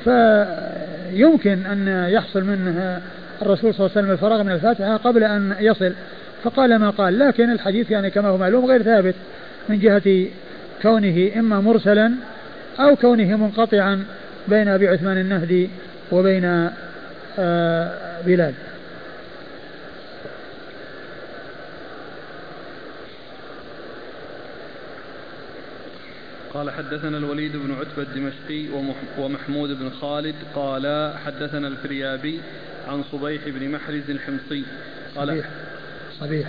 فيمكن أن يحصل منه الرسول صلى الله عليه وسلم الفراغ من الفاتحة قبل أن يصل. فقال ما قال لكن الحديث يعني كما هو معلوم غير ثابت من جهة كونه إما مرسلا أو كونه منقطعا بين أبي عثمان النهدي وبين آه، بلال. قال حدثنا الوليد بن عتبة الدمشقي ومحمود بن خالد قال حدثنا الفريابي عن صبيح بن محرز الحمصي. قال صبيح صبيح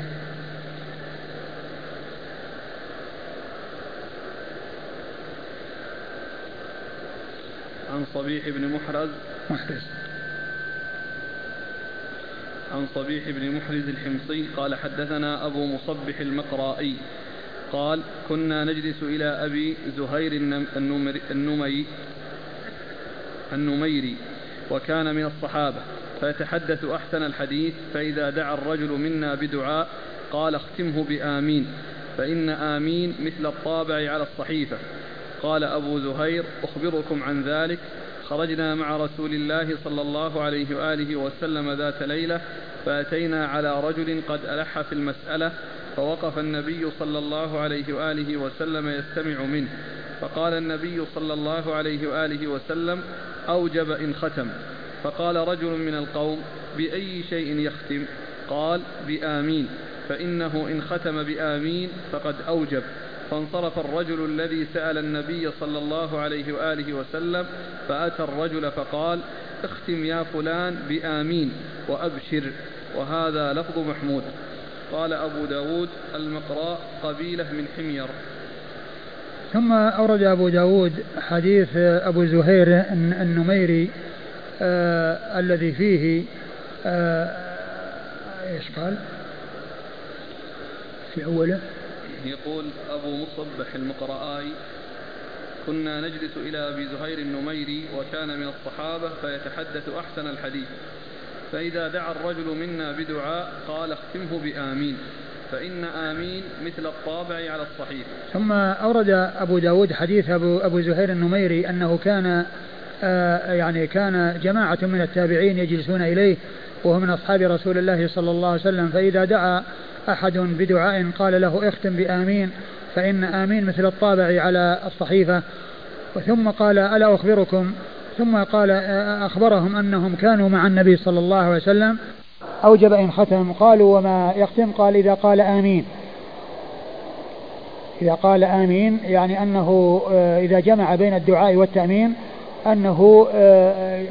عن صبيح بن محرز. محرز. عن صبيح بن محرز الحمصي قال حدثنا أبو مصبح المقرائي. قال كنا نجلس إلى أبي زهير النمي النميري وكان من الصحابة. فيتحدث أحسن الحديث فإذا دعا الرجل منا بدعاء قال اختمه بآمين فإن آمين مثل الطابع على الصحيفة. قال أبو زهير أخبركم عن ذلك. خرجنا مع رسول الله صلى الله عليه وآله وسلم ذات ليلة فأتينا على رجل قد ألح في المسألة فوقف النبي صلى الله عليه وآله وسلم يستمع منه. فقال النبي صلى الله عليه وآله وسلم أوجب إن ختم. فقال رجل من القوم بأي شيء يختم؟ قال بآمين. فإنه إن ختم بآمين فقد أوجب. فانصرف الرجل الذي سأل النبي صلى الله عليه وآله وسلم فأتى الرجل فقال اختم يا فلان بآمين وأبشر. وهذا لفظ محمود. قال أبو داود المقراء قبيلة من حمير. ثم أورد أبو داود حديث أبو زهير النميري آه الذي فيه آه إيش قال؟ في أوله. يقول أبو مصبح المقرآي كنا نجلس إلى أبي زهير النميري وكان من الصحابة فيتحدث أحسن الحديث. فإذا دعا الرجل منا بدعاء قال اختمه بآمين فإن آمين مثل الطابع على الصحيح. ثم أورد أبو داود حديث أبو, أبو زهير النميري أنه كان يعني كان جماعة من التابعين يجلسون إليه وهو من أصحاب رسول الله صلى الله عليه وسلم. فإذا دعا أحد بدعاء قال له اختم بآمين فإن آمين مثل الطابع على الصحيفة. ثم قال ألا أخبركم؟ ثم قال أخبرهم أنهم كانوا مع النبي صلى الله عليه وسلم. أوجب إن ختم. قالوا وما يختم؟ قال إذا قال آمين. إذا قال آمين يعني أنه آه، إذا جمع بين الدعاء والتأمين أنه آه،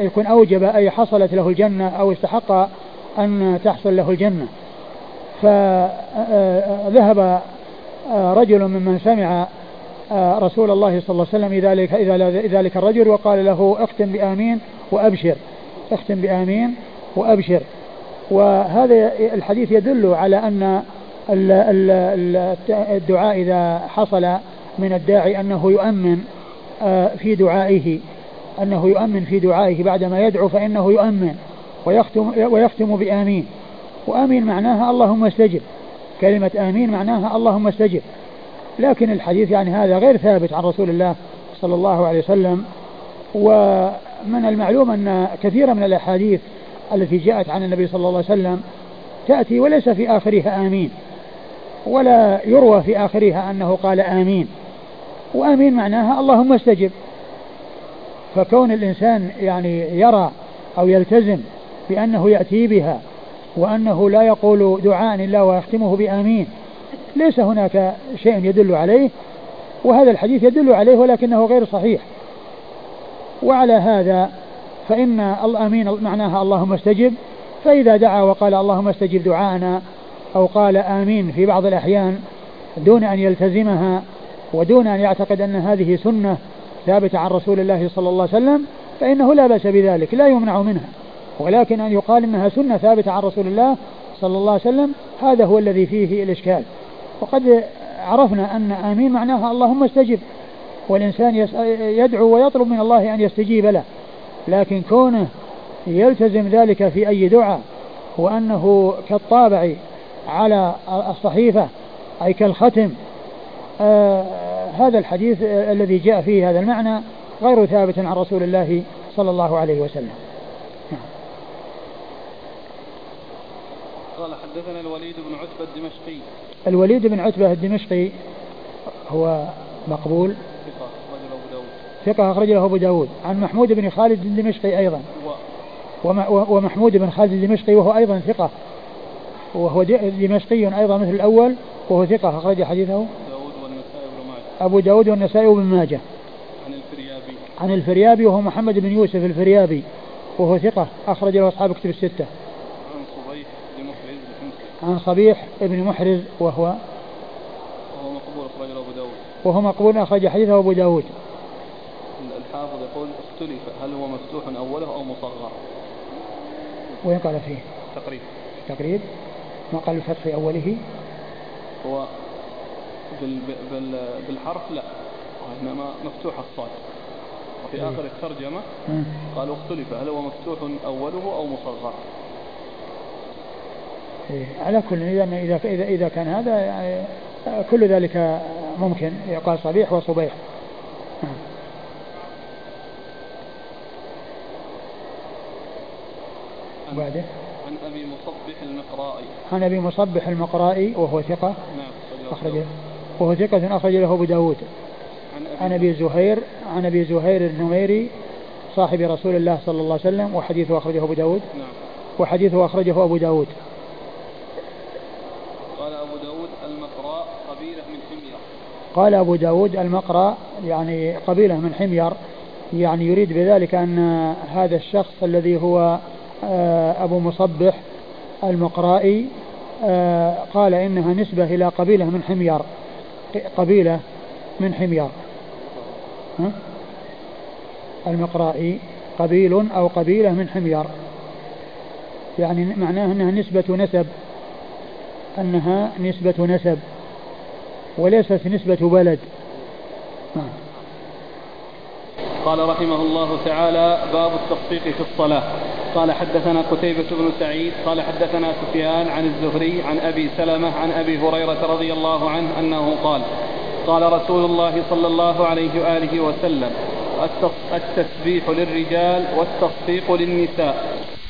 يكون أوجب أي حصلت له الجنة أو استحق أن تحصل له الجنة. فذهب آه، رجل ممن سمع آه، رسول الله صلى الله عليه وسلم ذلك ذلك الرجل وقال له اختم بآمين وأبشر. اختم بآمين وأبشر. وهذا الحديث يدل على أن الدعاء إذا حصل من الداعي أنه يؤمن آه، في دعائه أنه يؤمن في دعائه بعدما يدعو فإنه يؤمن ويختم, ويختم بآمين. وآمين معناها اللهم استجب. كلمة آمين معناها اللهم استجب. لكن الحديث يعني هذا غير ثابت عن رسول الله صلى الله عليه وسلم. ومن المعلوم أن كثيرا من الأحاديث التي جاءت عن النبي صلى الله عليه وسلم تأتي وليس في آخرها آمين ولا يروى في آخرها أنه قال آمين. وآمين معناها اللهم استجب. فكون الإنسان يعني يرى أو يلتزم بأنه يأتي بها وأنه لا يقول دعاء إلا ويختمه بآمين ليس هناك شيء يدل عليه وهذا الحديث يدل عليه ولكنه غير صحيح. وعلى هذا فإن الأمين معناها اللهم استجب. فإذا دعا وقال اللهم استجب دعاءنا أو قال آمين في بعض الأحيان دون أن يلتزمها ودون أن يعتقد أن هذه سنة ثابتة عن رسول الله صلى الله عليه وسلم فإنه لا بأس بذلك لا يمنع منها. ولكن أن يقال أنها سنة ثابتة عن رسول الله صلى الله عليه وسلم هذا هو الذي فيه الإشكال. وقد عرفنا أن آمين معناها اللهم استجب. والإنسان يدعو ويطلب من الله أن يستجيب له. لكن كونه يلتزم ذلك في أي دعاء وأنه كالطابع على الصحيفة أي كالختم هذا الحديث آه الذي جاء فيه هذا المعنى غير ثابت عن رسول الله صلى الله عليه وسلم. قال حدثنا الوليد بن عتبة الدمشقي. الوليد بن عتبة الدمشقي هو مقبول. ثقة رجل أبو داود. ثقة أخرج له أبو داود. عن محمود بن خالد الدمشقي أيضا. ومحمود بن خالد الدمشقي وهو أيضا ثقة. وهو دمشقي أيضا مثل الأول وهو ثقة أخرج حديثه داود والنسائي بن ماجه أبو داود والنسائي بن ماجه. عن الفريابي. عن الفريابي وهو محمد بن يوسف الفريابي وهو ثقة أخرج له أصحاب كتب الستة. عن صبيح بن محرز عن صبيح بن محرز وهو وهو مقبول أخرج له أبو داود. وهو مقبول أخرج حديثه أبو داود. الحافظ يقول اختلف هل هو مفتوح أوله أو مصغر؟ وين قال فيه؟ تقريب. تقريب. ما قال الفتح في أوله؟ هو بالحرف لا. وإنما مفتوح الصاد. وفي إيه. آخر الترجمة. قالوا اختلف هل هو مفتوح أوله أو مصغر؟ إيه. على كل إذا إذا إذا إذا كان هذا يعني كل ذلك ممكن. يقال صبيح وصبيح. نعم. عن, وبعده. عن أبي مصبح المقرائي. عن أبي مصبح المقرائي وهو ثقة. نعم أخرج وهو ثقة أخرج له أبو داود. عن أبي زهير عن أبي زهير النميري صاحب رسول الله صلى الله عليه وسلم وحديثه أخرجه أبو داود. نعم. وحديثه أخرجه أبو داود. قال أبو داود المقراء قبيلة من حمير. قال أبو داود المقرى يعني قبيلة من حمير. يعني يريد بذلك أن هذا الشخص الذي هو آه، أبو مصبح المقرائي آه، قال إنها نسبة إلى قبيلة من حمير. قبيلة من حمير؟ المقرائي قبيل أو قبيلة من حمير يعني معناه أنها نسبة نسب أنها نسبة نسب وليست نسبة بلد نعم. قال رحمه الله تعالى باب التصفيق في الصلاة. قال حدثنا قتيبة بن سعيد قال حدثنا سفيان عن الزهري عن أبي سلمة عن أبي هريرة رضي الله عنه أنه قال قال رسول الله صلى الله عليه وآله وسلم التسبيح للرجال والتصفيق للنساء.